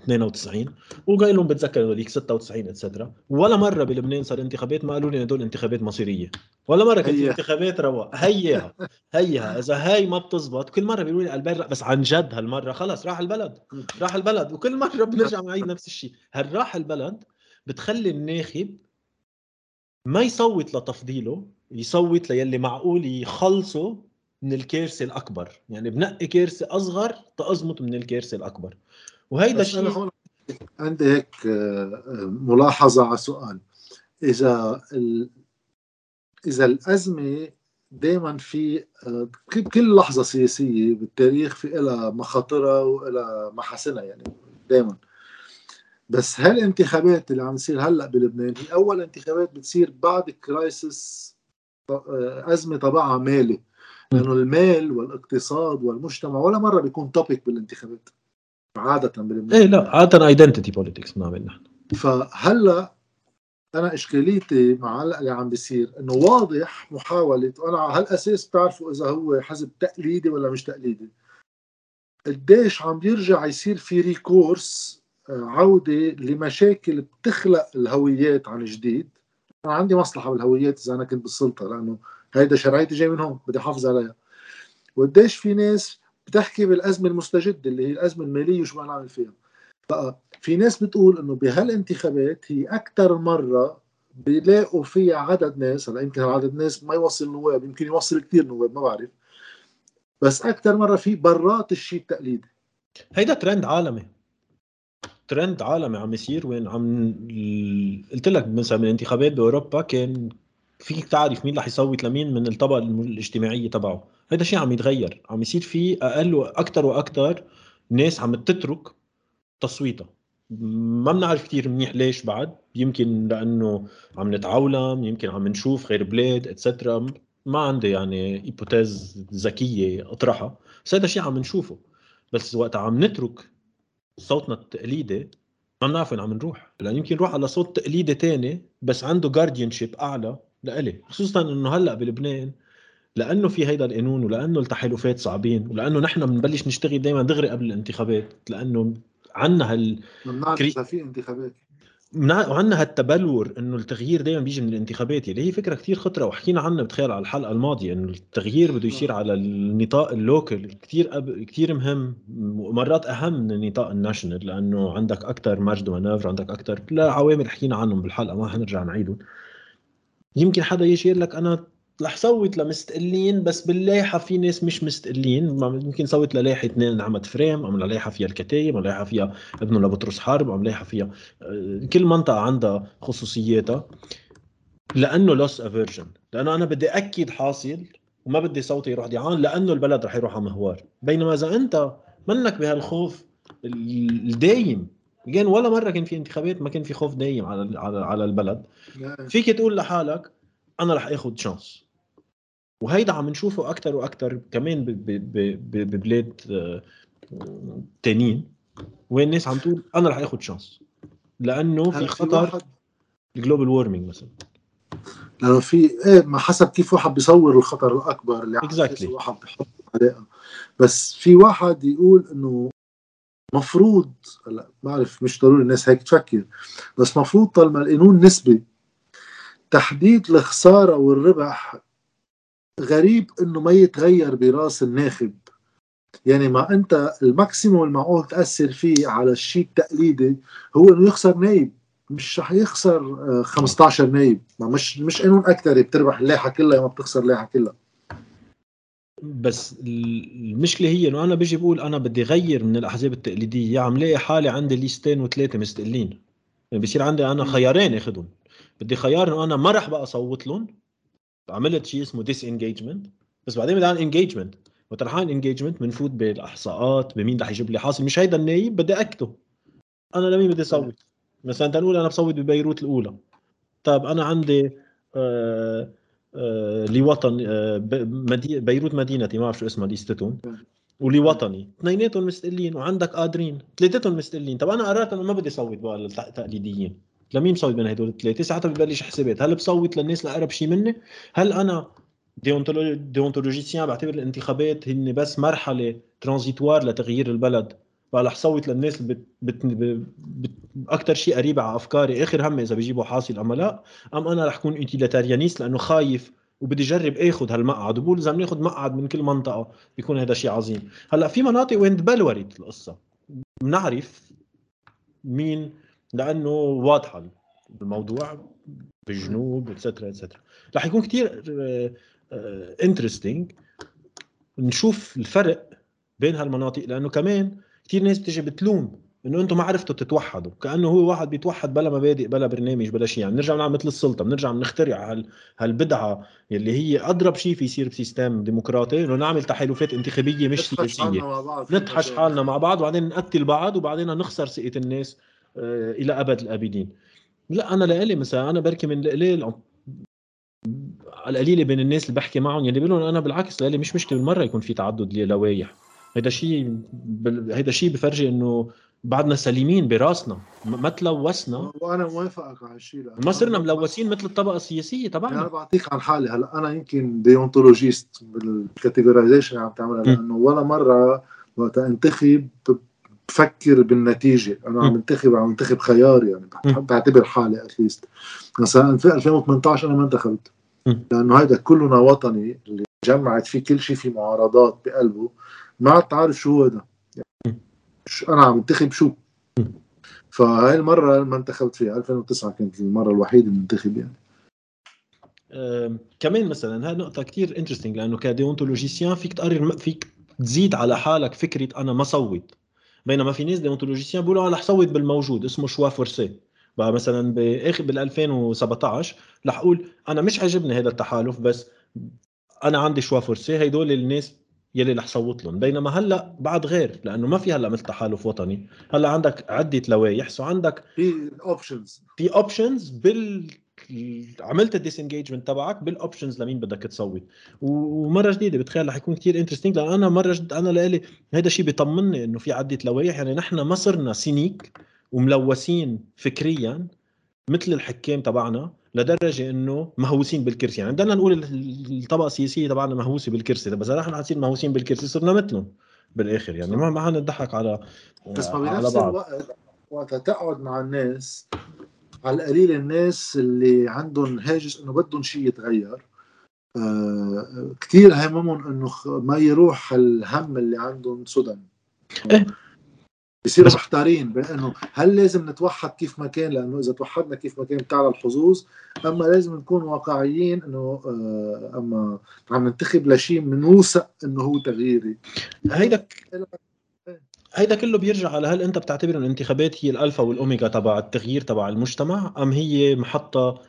92 وقال لهم بتذكر هذيك 96 اتسترا ولا مرة بلبنان صار انتخابات ما قالوا لي هدول انتخابات مصيرية. ولا مرة كانت انتخابات رواق هيها هيها إذا هاي ما بتزبط كل مرة بيقولوا لي البلد بس عن جد هالمرة خلص راح البلد. راح البلد. وكل مرة بنرجع نعيد نفس الشيء. هل راح البلد بتخلي الناخب ما يصوت لتفضيله يصوت ليلي معقول يخلصه من الكارثة الأكبر؟ يعني بنقي كارثة أصغر تأزمت من الكارثة الأكبر. وهيدا هون عندي هيك آه، ملاحظة على سؤال. إذا ال... إذا الأزمة دائما في آه، كل لحظة سياسية بالتاريخ في لها مخاطرها ولها محاسنها يعني دائما بس هالانتخابات اللي عم تصير هلأ بلبنان هي أول انتخابات بتصير بعد crisis آه، أزمة طبعها مالي. لأنه المال والإقتصاد والمجتمع ولا مرة بيكون topic بالانتخابات. عادة بلبنان إيه لا عادة identity politics بنعمل نحن فهلأ أنا إشكاليتي مع هلأ اللي عم بيصير إنه واضح محاولة وأنا على هالأساس بتعرفوا إذا هو حزب تقليدي ولا مش تقليدي. قديش عم بيرجع يصير في ريكورس آه، عودة لمشاكل بتخلق الهويات عن جديد. أنا عندي مصلحة بالهويات إذا أنا كنت بالسلطة لأنه هيدا شرعيتي جاي من هون بدي أحافظ عليها. وقديش في ناس بتحكي بالأزمة المستجدة اللي هي الأزمة المالية وشو بدنا نعمل فيها. بقى في ناس بتقول إنه بهالانتخابات هي أكثر مرة بيلاقوا فيها عدد ناس هلا يمكن عدد ناس ما يوصل نواب يمكن يوصل كثير نواب ما بعرف. بس أكثر مرة في برات الشيء التقليدي. هيدا ترند عالمي. ترند عالمي عم يصير وين عم قلت لك مثلا من بأوروبا كان فيك تعرف مين رح يصوت لمين من الطبقة الاجتماعية تبعه. هذا الشيء عم يتغير. عم يصير في أقل وأكثر وأكثر ناس عم تترك تصويتها. ما بنعرف كثير منيح ليش بعد. يمكن لأنه عم نتعولم يمكن عم نشوف غير بلاد et cetera ما عندي يعني hypothèse ذكية أطرحها. بس هذا الشيء عم نشوفه. بس وقت عم نترك صوتنا التقليدي ما بنعرف وين عم نروح. لأن يمكن نروح على صوت تقليدي تاني بس عنده guardianship أعلى. لإلي خصوصا إنه هلأ بلبنان لأنه في هيدا القانون ولأنه التحالفات صعبين ولأنه نحن بنبلش نشتغل دائما دغري قبل الانتخابات لأنه عنا هال بنعرف في انتخابات. وعندنا هالتبلور إنه التغيير دائما بيجي من الانتخابات اللي هي فكرة كثير خطرة وحكينا عنها بتخيل على الحلقة الماضية إنه التغيير بده يصير على النطاق ال local كثير أب... كثير مهم ومرات أهم من النطاق ال national لأنه عندك أكثر marge de manœuvre عندك أكثر لا عوامل حكينا عنهم بالحلقة ما حنرجع نعيدهم. يمكن حدا يجي يقول لك أنا رح صوت لمستقلين بس باللايحه في ناس مش مستقلين. يمكن صوت للايحه اثنين نعمت افرام أو للايحه فيها الكتايب أو للايحه فيها ابنه لبطرس حرب أو للايحه فيها آه، كل منطقة عندها خصوصياتها. لأنه loss aversion لأنه أنا بدي أكد حاصل وما بدي صوتي يروح ديعان لأنه البلد رح يروح على مهوار. بينما إذا أنت منك بهالخوف الدايم كان ولا مرة كان في انتخابات ما كان في خوف دايم على على على البلد. نعم. فيك تقول لحالك أنا رح آخذ chance وهيدا عم نشوفه أكثر وأكثر كمان ببلاد آه، تانيين وين الناس عم تقول أنا رح آخذ chance لأنه في خطر ال global warming مثلا. لأنه في إيه ما حسب كيف واحد بيصور الخطر الأكبر اللي exactly. واحد بيحط عليه. بس في واحد يقول إنه مفروض هلا ما بعرف مش ضروري الناس هيك تفكر بس مفروض طالما القانون نسبي تحديد الخسارة والربح غريب إنه ما يتغير براس الناخب. يعني ما أنت ال maximum المعقول تأثر فيه على الشيء التقليدي هو إنه يخسر نايب مش رح يخسر 15 آه، نايب. ما مش مش قانون أكثر بتربح اللايحه كلها ما بتخسر اللايحه كلها. بس المشكلة هي إنه أنا بيجي بقول أنا بدي غير من الأحزاب التقليدية. عم لاقي حالي عندي ليستين وثلاثة مستقلين؟ يعني بصير عندي أنا خيارين أخذهم. بدي خيار إنه أنا ما رح بقى اصوت لهم. عملت شيء اسمه disengagement بس بعدين بدي أعمل engagement وترحان engagement بنفوت بالإحصاءات بمين رح يجيب لي حاصل. مش هيدا النايب بدي أكته. أنا لمين بدي اصوت مثلا تنقول أنا بصوت ببيروت الأولى. طيب أنا عندي آه لوطن آه بيروت مدينتي ما بعرف شو اسمها ليستتهم ولوطني. اثنيناتهم مستقلين وعندك قادرين. ثلاثتهم مستقلين. طب أنا قررت إنه ما بدي صوت بقى للتقليديين لمين بصوت بين هدول الثلاثة. ساعتها ببلش حسابات. هل بصوت للناس الاقرب شيء مني؟ هل أنا déontologicien بعتبر الانتخابات هن بس مرحلة transitoire لتغيير البلد؟ بقى رح صوت للناس اللي بت... بت... بت... أكثر شيء قريب على أفكاري. آخر هم إذا بيجيبوا حاصل ام لا أم أنا رح كون utilitarianist لأنه خايف وبدي أجرب آخذ هالمقعد. وبقول إذا بناخذ مقعد من كل منطقة بيكون هذا شيء عظيم. هلأ في مناطق وين تبلورت القصة؟ بنعرف مين لأنه واضحة الموضوع بالجنوب et cetera et cetera رح يكون كثير interesting نشوف الفرق بين هالمناطق لأنه كمان كثير ناس بتجي بتلوم إنه أنتم ما عرفتوا تتوحدوا كأنه هو واحد بيتوحد بلا مبادئ بلا برنامج بلا شيء يعني نرجع نعمل مثل السلطة بنرجع بنخترع هال هالبدعة يلي هي أضرب شيء في يصير ب system ديمقراطي إنه نعمل تحالفات انتخابية مش سياسية. نطحش حالنا مع بعض وبعدين نقتل بعض وبعدين نخسر ثقة الناس آه، إلى أبد الأبدين. لا أنا لإلي مثلا أنا بركي من القليل على القليلة بين الناس اللي بحكي معهم يلي بيقولوا أنا بالعكس لإلي مش مشكلة بالمرة يكون في تعدد لوائح هيدا شيء هيدا شيء بفرجي إنه بعدنا سليمين براسنا ما تلوثنا. وأنا موافقك على هالشيء ما صرنا ملوثين مثل الطبقة السياسية تبعنا. أنا بعطيك عن حالي هلأ أنا يمكن deontologist بال categorization اللي عم تعملها لأنه ولا مرة وقت أنتخب بفكر بالنتيجة. أنا عم أنتخب عم أنتخب خيار يعني بعتبر حالي at least مثلا في 2018 أنا ما انتخبت. لأنه هذا كلنا وطني اللي جمعت فيه كل شيء في معارضات بقلبه. ما تعرف شو هذا يعني أنا عم انتخب شو؟ فهاي المرة ما انتخبت فيها 2009 كانت المرة الوحيدة اللي انتخب يعني. كمان مثلا هاي نقطة كتير interesting لأنه ك déontologicien فيك تقرر فيك تزيد على حالك فكرة أنا ما صوت. بينما في ناس déontologicien بيقولوا أنا رح صوت بالموجود اسمه choix forcé. بقى مثلا باخر بال 2017 رح أقول أنا مش عاجبني هذا التحالف بس أنا عندي choix forcé. هدول الناس يلي رح صوت لهم. بينما هلا بعد غير لأنه ما في هلا مثل تحالف وطني. هلا عندك عدة لوائح. so عندك في options في options بال عملت ال disengagement تبعك بال options لمين بدك تصوت ومرة جديدة بتخيل رح يكون كثير interesting لأن أنا مرة جد أنا لإلي هذا الشيء بيطمني إنه في عدة لوائح. يعني نحن ما صرنا cynique وملوثين فكريا مثل الحكام تبعنا. لدرجة إنه مهووسين بالكرسي. يعني بدنا نقول الطبقة السياسية تبعنا مهووسة بالكرسي. بس نحن حنصير مهووسين بالكرسي صرنا مثلهم بالآخر. يعني ما ما حنضحك على بس ما بنفس الوقت وقت تقعد مع الناس على القليل الناس اللي عندهم هاجس إنه بدهم شيء يتغير. آه كثير هممهم إنه ما يروح الهم اللي عندهم سدى إيه؟ بصيروا محتارين بانه هل لازم نتوحد كيف ما كان؟ لأنه إذا توحدنا كيف ما كان بتعلى الحظوظ. أما لازم نكون واقعيين إنه آه أما عم ننتخب لشيء بنوثق إنه هو تغييري. هيدا هيدا كله بيرجع على هل أنت بتعتبر ان الانتخابات هي الألفا والاوميجا تبع التغيير تبع المجتمع أم هي محطة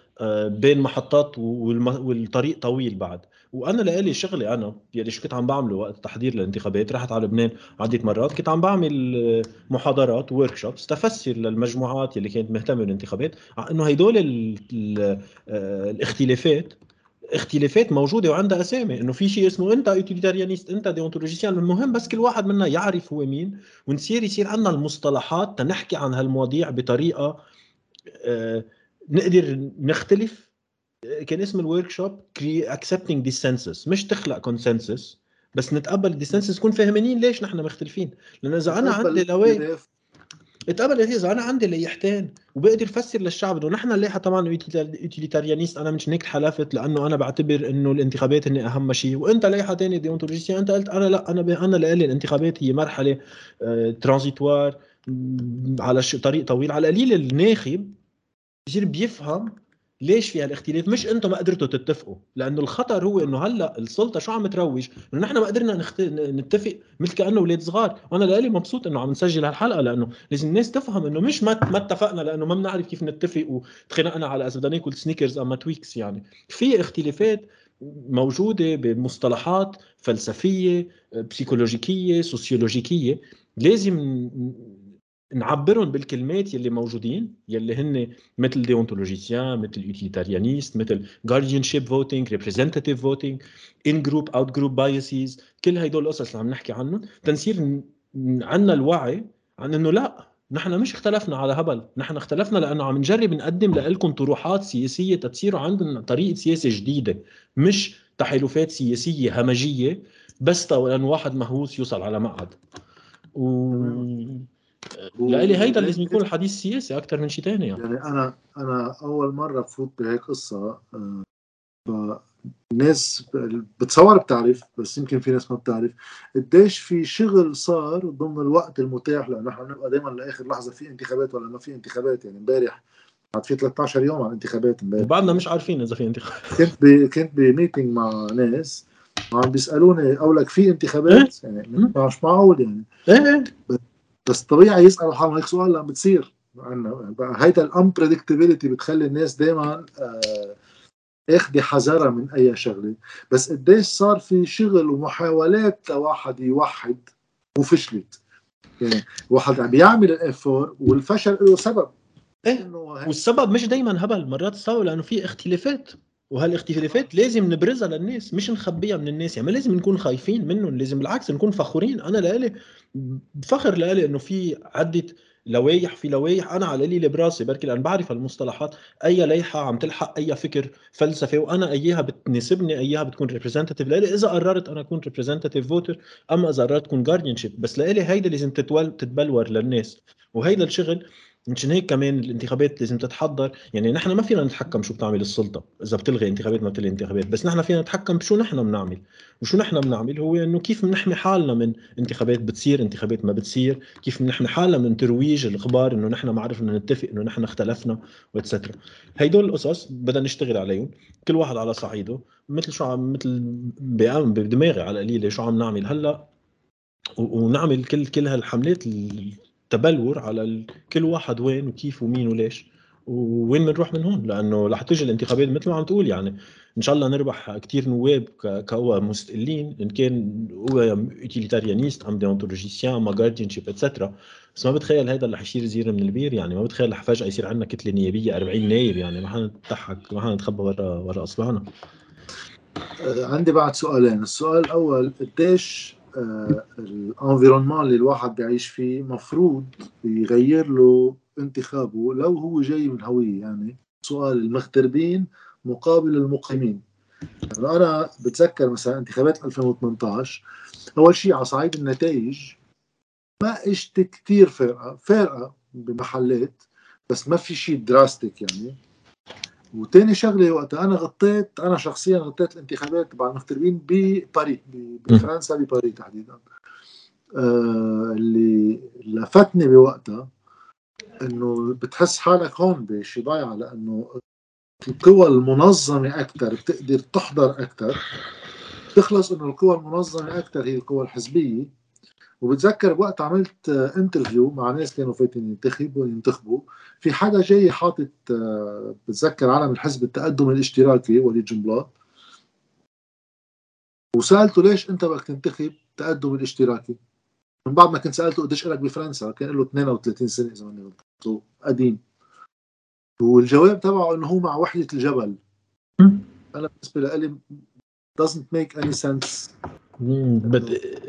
بين محطات والطريق طويل بعد. وأنا لإلي شغلي أنا يلي شو كنت عم بعمله وقت تحضير للانتخابات رحت على لبنان عده مرات كنت عم بعمل آه، محاضرات workshops تفسر للمجموعات يلي كانت مهتمة بالانتخابات إنه هدول آه، الاختلافات اختلافات موجودة وعندها أسامي إنه في شيء اسمه أنت utilitarianist أنت déontologicien المهم بس كل واحد منا يعرف هو مين ونصير يصير عندنا المصطلحات تنحكي عن هالمواضيع بطريقة آه نقدر نختلف. كان اسم ال workshop accepting dissensus مش تخلق consensus بس نتقبل ال dissensus نكون فاهمين ليش نحن مختلفين. لأن إذا أنا عندي لوائح اتقبل إذا أنا عندي ليحتين وبقدر أفسر للشعب إنه نحن الليحه طبعا utilitarianist أنا مش هيك حلفت لأنه أنا بعتبر إنه الانتخابات هن أهم شيء. وأنت ليحه ثانية déontologiste أنت قلت أنا لا أنا أنا لي الانتخابات هي مرحلة transitoire على طريق طويل على القليل الناخب بصير بيفهم ليش في هالاختلاف؟ مش أنتم ما قدرتوا تتفقوا لأنه الخطر هو إنه هلأ السلطة شو عم تروج؟ إنه نحن ما قدرنا نخت... نتفق مثل كأنه أولاد صغار. وأنا لإلي مبسوط إنه عم نسجل هالحلقة لأنه لازم الناس تفهم إنه مش ما ما اتفقنا لأنه ما بنعرف كيف نتفق وتخانقنا على إذا بدنا ناكل سنيكرز أما تويكس يعني. في اختلافات موجودة بمصطلحات فلسفية بسيكولوجيكية سوسيولوجيكية. لازم نعبرهم بالكلمات يلي موجودين يلي هن مثل déontologicien مثل utilitarianist مثل guardianship voting representative voting in-group out-group biases كل هدول القصص اللي عم نحكي عنهم تنصير عندنا الوعي عن إنه لا نحن مش اختلفنا على هبل نحن اختلفنا لأنه عم نجرب نقدم لكم طروحات سياسية تتصيروا عندنا طريقة سياسة جديدة مش تحالفات سياسية همجية بس لأنه واحد مهووس يوصل على مقعد. و... لإلي هيدا لازم يكون الحديث سياسي أكثر من شيء ثاني يعني. يعني أنا أنا أول مرة بفوت بهيك قصة آه، فالناس بتصور بتعرف بس يمكن في ناس ما بتعرف. قديش في شغل صار ضمن الوقت المتاح؟ لأنه نحن بنبقى دائما لآخر لحظة في انتخابات ولا ما في انتخابات. يعني امبارح بعد في 13 يوم على الانتخابات امبارح. بعدنا مش عارفين إذا في انتخابات. كنت ب... كنت بميتنج مع ناس عم بيسألوني قولك في انتخابات؟ إيه؟ يعني مش معقول يعني. إيه بس طبيعي يسالوا حالهم هيك سؤال لما بتصير. هيدا الانبريدكتبيليتي بتخلي الناس دائما آه اخذي حذرها من أي شغلة. بس قديش صار في شغل ومحاولات لواحد يوحد وفشلت. يعني واحد عم بيعمل ال effort والفشل له سبب. إيه والسبب مش دايما هبل مرات السبب لأنه في اختلافات. وهالاختلافات لازم نبرزها للناس مش نخبيها من الناس يعني ما لازم نكون خايفين منهم لازم بالعكس نكون فخورين. أنا لالي فخر لالي إنه في عدة لوايح في لوايح أنا على لي براسي بركي لأن بعرف المصطلحات. أي لائحة عم تلحق أي فكر فلسفي وأنا أياها بتناسبني أياها بتكون representative لإلي إذا قررت أنا أكون representative voter أما إذا قررت أكون guardianship بس لإلي هيدا لازم تتبلور للناس. وهيدا الشغل مشان هيك كمان الانتخابات لازم تتحضر. يعني نحن ما فينا نتحكم شو بتعمل السلطة إذا بتلغي انتخابات ما بتلغي انتخابات بس نحن فينا نتحكم بشو نحن بنعمل. وشو نحن بنعمل هو إنه كيف بنحمي حالنا من انتخابات بتصير انتخابات ما بتصير كيف بنحمي حالنا من ترويج الأخبار إنه نحن ما عرفنا نتفق إنه نحن اختلفنا و et cetera هيدول القصص بدنا نشتغل عليهم كل واحد على صعيده. مثل شو عم مثل بدماغي على القليله شو عم نعمل هلأ. ونعمل كل كل هالحملات تبلور على كل واحد وين وكيف ومين وليش. ووين بنروح من هون؟ لأنه رح تيجي الانتخابات مثل ما عم تقول يعني. إن شاء الله نربح كثير نواب كقوى مستقلين. إن كان هو utilitarianist ام déontologicien ما guardianship et cetera بس ما بتخيل هذا اللي حيصير زير من البير يعني. ما بتخيل رح فجأة يصير عندنا كتلة نيابية 40 نايب يعني. ما حنضحك ما حنتخبى ورا ورا أصبعنا. عندي بعد سؤالين. السؤال الأول قديش ال environnement اللي الواحد بيعيش فيه مفروض يغير له انتخابه لو هو جاي من هوية يعني سؤال المغتربين مقابل المقيمين. يعني أنا بتذكر مثلا انتخابات 2018 أول شيء على صعيد النتائج ما اجت كثير فارقه فارقه بمحلات بس ما في شيء drastique يعني. وتاني شغلة وقتها أنا غطيت أنا شخصيا غطيت الانتخابات تبع المغتربين بباريس بفرنسا بباريس تحديدا. آه اللي لفتني بوقتها إنه بتحس حالك هون بشي ضايعه لأنه القوى المنظمة أكثر بتقدر تحضر أكثر تخلص إنه القوى المنظمة أكثر هي القوى الحزبية. وبتذكر بوقت عملت انترفيو مع ناس كانوا فايتين ينتخبوا ينتخبوا. في حدا جاي حاطط بتذكر علم الحزب التقدم الاشتراكي وليد جنبلاط. وسألته ليش انت بدك تنتخب تقدم الاشتراكي؟ من بعد ما كنت سألته قديش لك بفرنسا كان له 32 سنة إذا ماني غلطان. قديم. والجواب تبعه إنه هو مع وحدة الجبل. أنا بالنسبة لي doesn't make any sense. but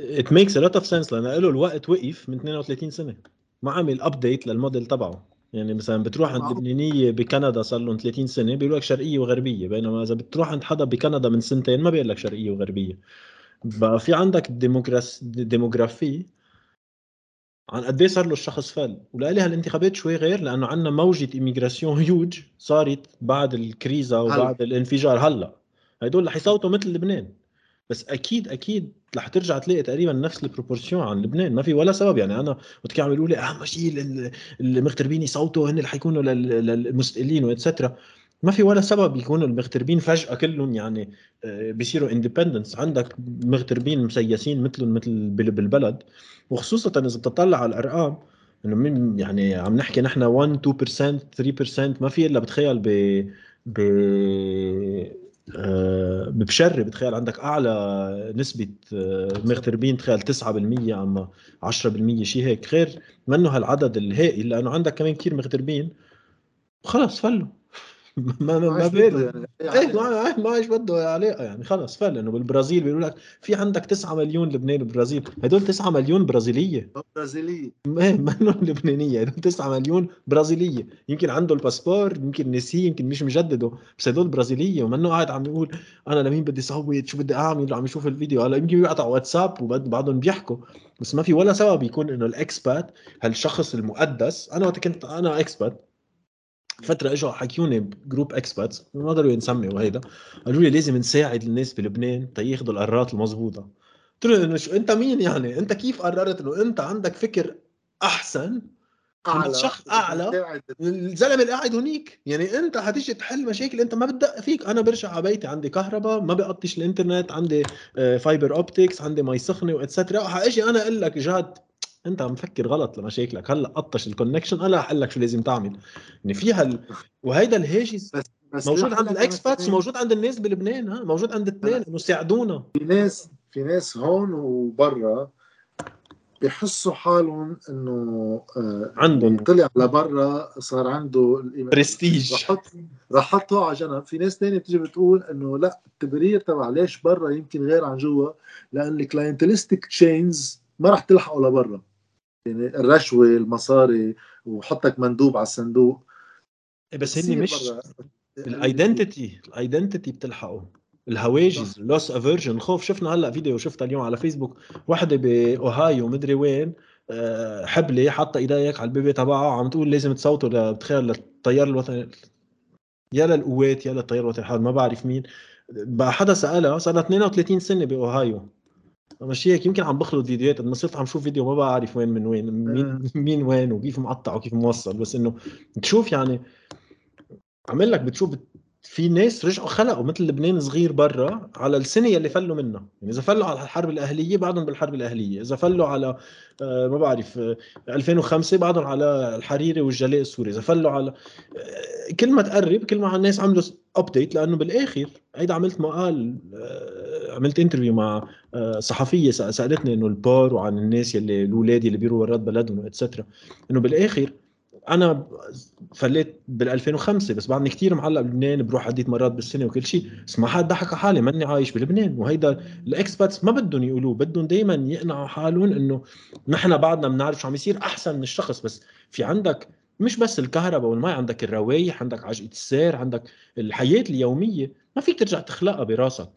it makes a lot of sense لأن له الوقت وقف من 32 سنة. ما عمل update لل model تبعه. يعني مثلا بتروح عند لبنانيه بكندا صار لهم 30 سنة بيقولوا لك شرقية وغربية. بينما إذا بتروح عند حدا بكندا من سنتين ما بيقول لك شرقية وغربية. بقى في عندك démogra démographie عن قد صار له الشخص فل. ولألي هالانتخابات شوي غير لأنه عندنا موجة émigration huge صارت بعد الكريزة وبعد هل. الانفجار هلا. هدول رح يصوتوا مثل لبنان. بس أكيد أكيد رح ترجع تلاقي تقريبا نفس ال proportion عن لبنان. ما في ولا سبب. يعني أنا وقت كانوا يقولوا لي أهم شيء المغتربين يصوتوا هن اللي حيكونوا للمستقلين واتسترا ما في ولا سبب يكونوا المغتربين فجأة كلهم يعني آه، بيصيروا اندبندنس عندك مغتربين مسيسين مثلهم مثل بالبلد. وخصوصا إذا بتطلع على الأرقام إنه من يعني عم نحكي نحن 1 2% 3% ما في إلا بتخيل ب ب آه، بشري بتخيل عندك أعلى نسبة آه، مغتربين تخيل 9% اما 10% شيء هيك. غير منه هالعدد الهائل لأنه عندك كمان كثير مغتربين خلص فلوا. ما ما ما يعني. إيه ما ما إيش بده علاقه يعني خلص فل انه بالبرازيل بيقولوا لك في عندك 9 مليون لبناني بالبرازيل هدول 9 مليون برازيلية. برازيلية. إيه منهم لبنانية. هدول 9 مليون برازيلية. يمكن عنده الباسبور يمكن نسيه يمكن مش مجدده. بس هدول برازيلية ومنه قاعد عم يقول أنا لمين بدي صوت شو بدي أعمل؟ عم يشوف الفيديو. هلا يمكن يقعد على واتساب وبعضهم بيحكوا. بس ما في ولا سبب يكون إنه ال expat هالشخص المقدس. أنا وقت كنت أنا expat. فترة إجوا حكيوني ب group expats ما قدروا ينسمي وهيدا قالوا لي لازم نساعد الناس بلبنان تياخذوا القرارات المضبوطه قلت له إنه شو أنت مين يعني؟ أنت كيف قررت إنه أنت عندك فكر أحسن؟ أعلى. شخص أعلى؟ الزلمة اللي قاعد هنيك يعني أنت حتيجي تحل مشاكل أنت ما بتدق فيك. أنا برجع على بيتي عندي كهرباء ما بقطش الإنترنت عندي fiber optics عندي مي سخنة و et cetera. حاجي أنا أقول لك جاد انت عم تفكر غلط لمشاكلك هلأ قطش ال connection أنا أقول لك شو لازم تعمل. يعني فيها ال... وهيدا الهاجس بس بس موجود عند ال expats وموجود عند الناس بلبنان ها؟ موجود عند الاثنين انه ساعدونا في ناس في ناس هون وبرا بيحسوا حالهم إنه آه عندهم. طلع لبرا صار عنده برستيج. رح حطه على جنب. في ناس ثانية بتيجي بتقول إنه لأ التبرير تبع ليش برا يمكن غير عن جوا؟ لأن ال clientelistic chains ما رح تلحقوا لبرا. الرشوة المصاري وحطك مندوب على الصندوق. إيه، بس هني مش ال identity ال identity بتلحقه. الهواجس loss aversion الخوف شفنا هلأ فيديو شفتها اليوم على فيسبوك وحدة باوهايو مدري وين آه، حبلة حاطة إيديك على ال baby تبعها عم تقول لازم تصوتوا بتخيل للتيار الوطني يا للقوات يا للتيار الوطني ما بعرف مين. بقى حدا سألها صار لها 32 سنة باوهايو مش هيك يمكن عم بخلط فيديوهات. أنا صرت عم شوف فيديو ما بعرف وين من وين مين آه. مين وين وكيف مقطع وكيف موصل. بس إنه تشوف يعني عمل لك بتشوف في ناس رجعوا خلقوا مثل لبنان صغير برا على السنة يلي فلوا منها. يعني إذا فلوا على الحرب الأهلية بعدهم بالحرب الأهلية. إذا فلوا على آه، ما بعرف 2005 آه، بعدهم على الحريري والجلاء السوري. إذا فلوا على كل ما تقرب كل ما الناس عملوا update لأنه بالآخر هيدا عملت مقال عملت interview مع صحفية سألتني إنه البار وعن الناس يلي الأولاد اللي بيروحوا برات بلدهم et cetera إنه بالآخر أنا فليت بال 2005 بس بعدني كثير معلق بلبنان بروح عديت مرات بالسنة وكل شيء بس ما حد ضحك على حالي ماني عايش بلبنان. وهيدا ال expats ما بدهم يقولوه بدهم دائما يقنعوا حالهم إنه نحن بعدنا بنعرف شو عم يصير أحسن من الشخص. بس في عندك مش بس الكهرباء والمي عندك الروايح عندك عجقة السير عندك الحياة اليومية. ما فيك ترجع تخلقها براسك.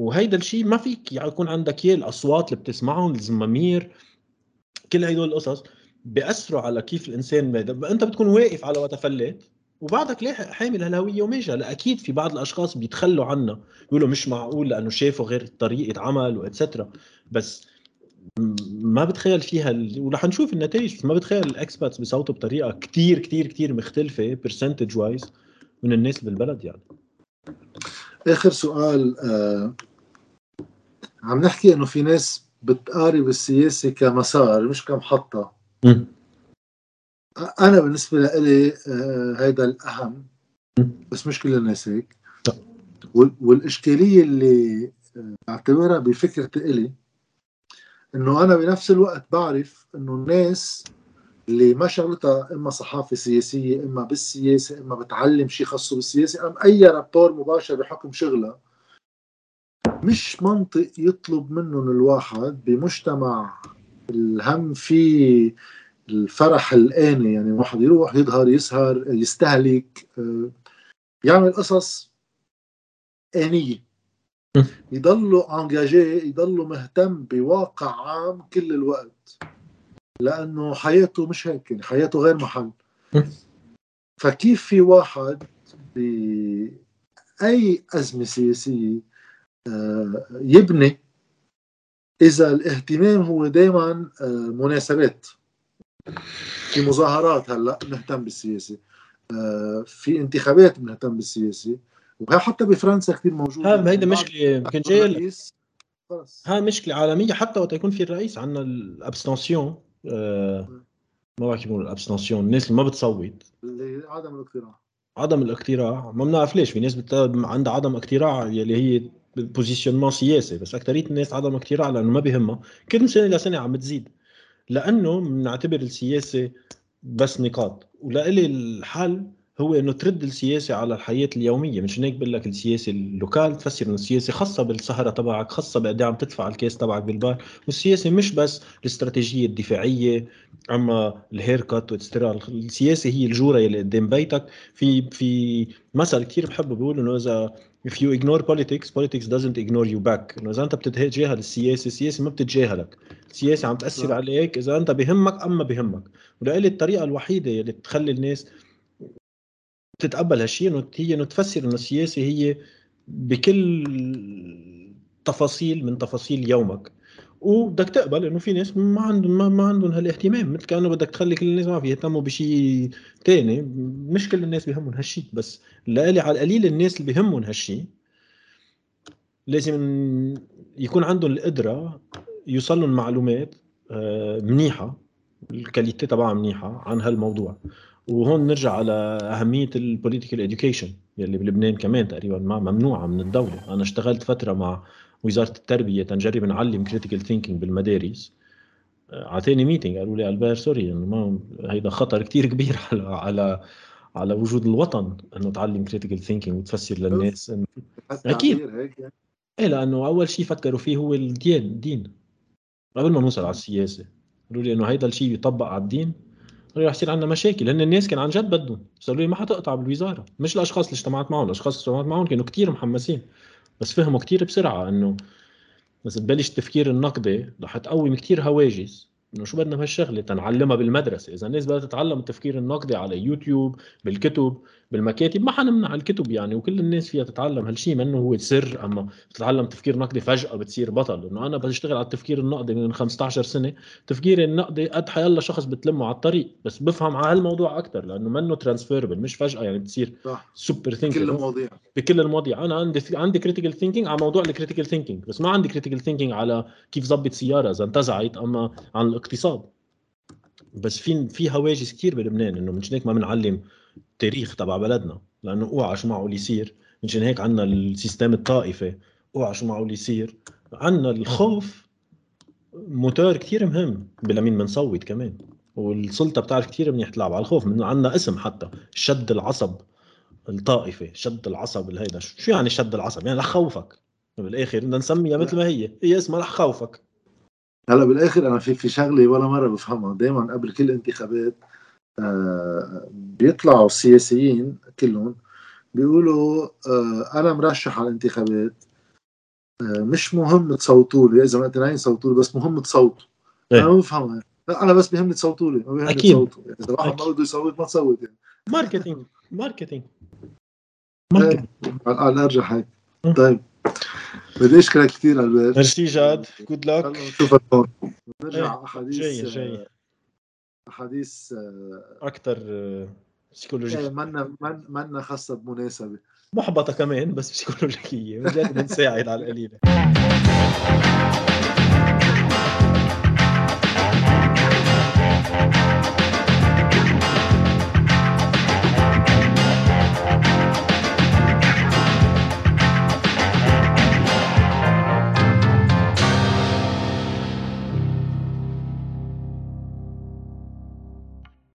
وهيدا الشيء ما فيك يكون عندك اياه الأصوات اللي بتسمعهم الزمامير كل هدول القصص بياثروا على كيف الإنسان أنت بتكون واقف على وتفلت وبعدك لاحق حامل هالهويه وماشي هلا أكيد في بعض الأشخاص بيتخلوا عنا بيقولوا مش معقول لأنه شافوا غير طريقة عمل واتسترا بس ما بتخيل فيها ال... ورح نشوف النتائج بس ما بتخيل ال expats بيصوتوا بطريقة كتير كتير كتير مختلفة percentage wise من الناس بالبلد يعني. آخر سؤال آه عم نحكي إنه في ناس بتقارب السياسة كمسار مش كمحطة. أنا بالنسبة لي آه، هيدا الأهم. بس مش كل الناس هيك. والإشكالية اللي آه، بعتبرها بفكرتي إلي إنه أنا بنفس الوقت بعرف إنه الناس اللي ما شغلتها إما صحافة سياسية إما بالسياسة إما بتعلم شيء خاصه بالسياسة أم أي رابور مباشر بحكم شغلها مش منطق يطلب منهم الواحد بمجتمع الهم فيه الفرح الآني. يعني واحد يروح يظهر يسهر يستهلك آه، يعمل قصص آنية. يضلوا انجاجي يضلوا مهتم بواقع عام كل الوقت. لأنه حياته مش هيك يعني حياته غير محل. فكيف في واحد بأي أزمة سياسية يبني. إذا الاهتمام هو دائما آه، مناسبات. في مظاهرات هلأ بنهتم بالسياسة. آه، في انتخابات بنهتم بالسياسة. وهي حتى بفرنسا كثير موجود ها هيدا مشكلة يمكن جاي. ها مشكلة عالمية حتى وقت يكون في الرئيس عندنا ال abstention. آه ما بعرف كيف ال abstention. الناس اللي ما بتصوت. عدم الاقتراع. عدم الاقتراع. ما بنعرف ليش. في ناس بت... عندها عدم اقتراع يلي هي positionnement سياسي بس اكثريه الناس عدم اقتراع لأنه ما بيهمها. كل سنة لسنه عم بتزيد. لأنه بنعتبر السياسة بس نقاط. ولإلي الحل هو إنه ترد السياسة على الحياة اليومية. مش هيك بقول لك السياسة ال local تفسر إنه السياسة خاصة بالسهره تبعك خاصة بقد عم تدفع الكاس تبعك بالبار. والسياسة مش بس الاستراتيجية الدفاعية أما ال haircut السياسة هي الجورة اللي قدام بيتك. في في مثل كثير بحبه بيقول إنه إذا if you ignore politics politics doesn't ignore you back. إنه إذا أنت بتتجاهل السياسة السياسة ما بتتجاهلك. السياسة عم تأثر عليك إذا أنت بهمك أما بهمك. ولقلي الطريقة الوحيدة اللي تخلي الناس تتقبل هالشيء إنه هي إنه تفسر إنه السياسة هي بكل تفاصيل من تفاصيل يومك. وبدك تقبل إنه في ناس ما عندهم ما, ما عندهم هالاهتمام مثل كأنه بدك تخلي كل الناس ما في يهتموا بشيء ثاني مش كل الناس بيهمهم هالشيء بس لإلي على القليل الناس اللي بيهمهم هالشيء لازم يكون عندهم القدرة يوصل لهم معلومات آه، منيحة. ال quality تبعها منيحة عن هالموضوع. وهون نرجع على أهمية ال political education يلي بلبنان كمان تقريبا ما ممنوعة من الدولة. أنا اشتغلت فترة مع وزارة التربية تنجرب نعلم critical thinking بالمدارس. اعطيني meeting قالوا لي ألبير sorry إنه ما هيدا خطر كثير كبير على على على وجود الوطن إنه تعلم critical thinking وتفسر للناس إنه أكيد. يعني. إيه لأنه أول شيء فكروا فيه هو الدين الدين. قبل ما نوصل على السياسة. قالوا لي إنه هيدا الشيء يطبق على الدين رح يصير عندنا مشاكل لأن الناس كان عن جد بدهم. لي ما حتقطع بالوزارة. مش الاشخاص اللي اجتمعت معهم الأشخاص اللي اجتمعت معهم كانوا كثير محمسين. بس فهموا كثير بسرعة إنه بس تبلش التفكير النقدي رح تقوم كثير هواجس. إنه شو بدنا بهالشغلة؟ تنعلمها بالمدرسة. إذا الناس بدها تتعلم التفكير النقدي على يوتيوب بالكتب. بالمكاتب ما حنمنع الكتب يعني وكل الناس فيها تتعلم هالشيء منه هو سر أما تتعلم تفكير نقدي فجأة بتصير بطل. إنه أنا بشتغل على التفكير النقدي من 15 سنة تفكيري النقدي قد حيلا شخص بتلمه على الطريق بس بفهم على هالموضوع أكثر لأنه منه transferable مش فجأة يعني بتصير super thinking بكل المواضيع. بكل المواضيع. أنا عندي عندي critical thinking على موضوع ال critical thinking بس ما عندي critical thinking على كيف ظبط سيارة إذا انتزعت أما عن الاقتصاد. بس في في هواجس كثير بلبنان إنه مش هيك ما بنعلم تاريخ تبع بلدنا لأنه اوعى شو معه اللي يصير. مشان هيك عندنا ال system الطائفي اوعى شو معه اللي يصير. عندنا الخوف موتور كثير مهم لمين بنصوت كمان. والسلطة بتعرف كثير منيح تلعب على الخوف من عندنا اسم حتى شد العصب الطائفي شد العصب الهيدا. شو يعني شد العصب؟ يعني رح خوفك. بالآخر بدنا نسميها مثل ما هي. هي اسمها رح خوفك. هلا بالآخر أنا في في شغلة ولا مرة بفهمها. دائما قبل كل انتخابات بيطلعوا السياسيين كلهم بيقولوا آه أنا مرشح على الانتخابات آه مش مهم تصوتوا لي إذا ما صوتوا لي بس مهم تصوتوا. إيه؟ أنا ما بفهمها لا أنا بس بيهمني تصوتوا لي ما بيهمني تصوتوا. يعني إذا واحد ما بده يصوت ما تصوت يعني. marketing marketing. marketing. على الأرجح هيك. طيب. بدي أشكرك كثير البير ميرسي جاد. جود لك نشوفك هون. نرجع إيه، احاديث جاي جاي. احاديث أكثر سيكولوجية إيه منا منا خاصة بمناسبة. محبطة كمان بس سيكولوجية بنجرب نساعد على القليلة.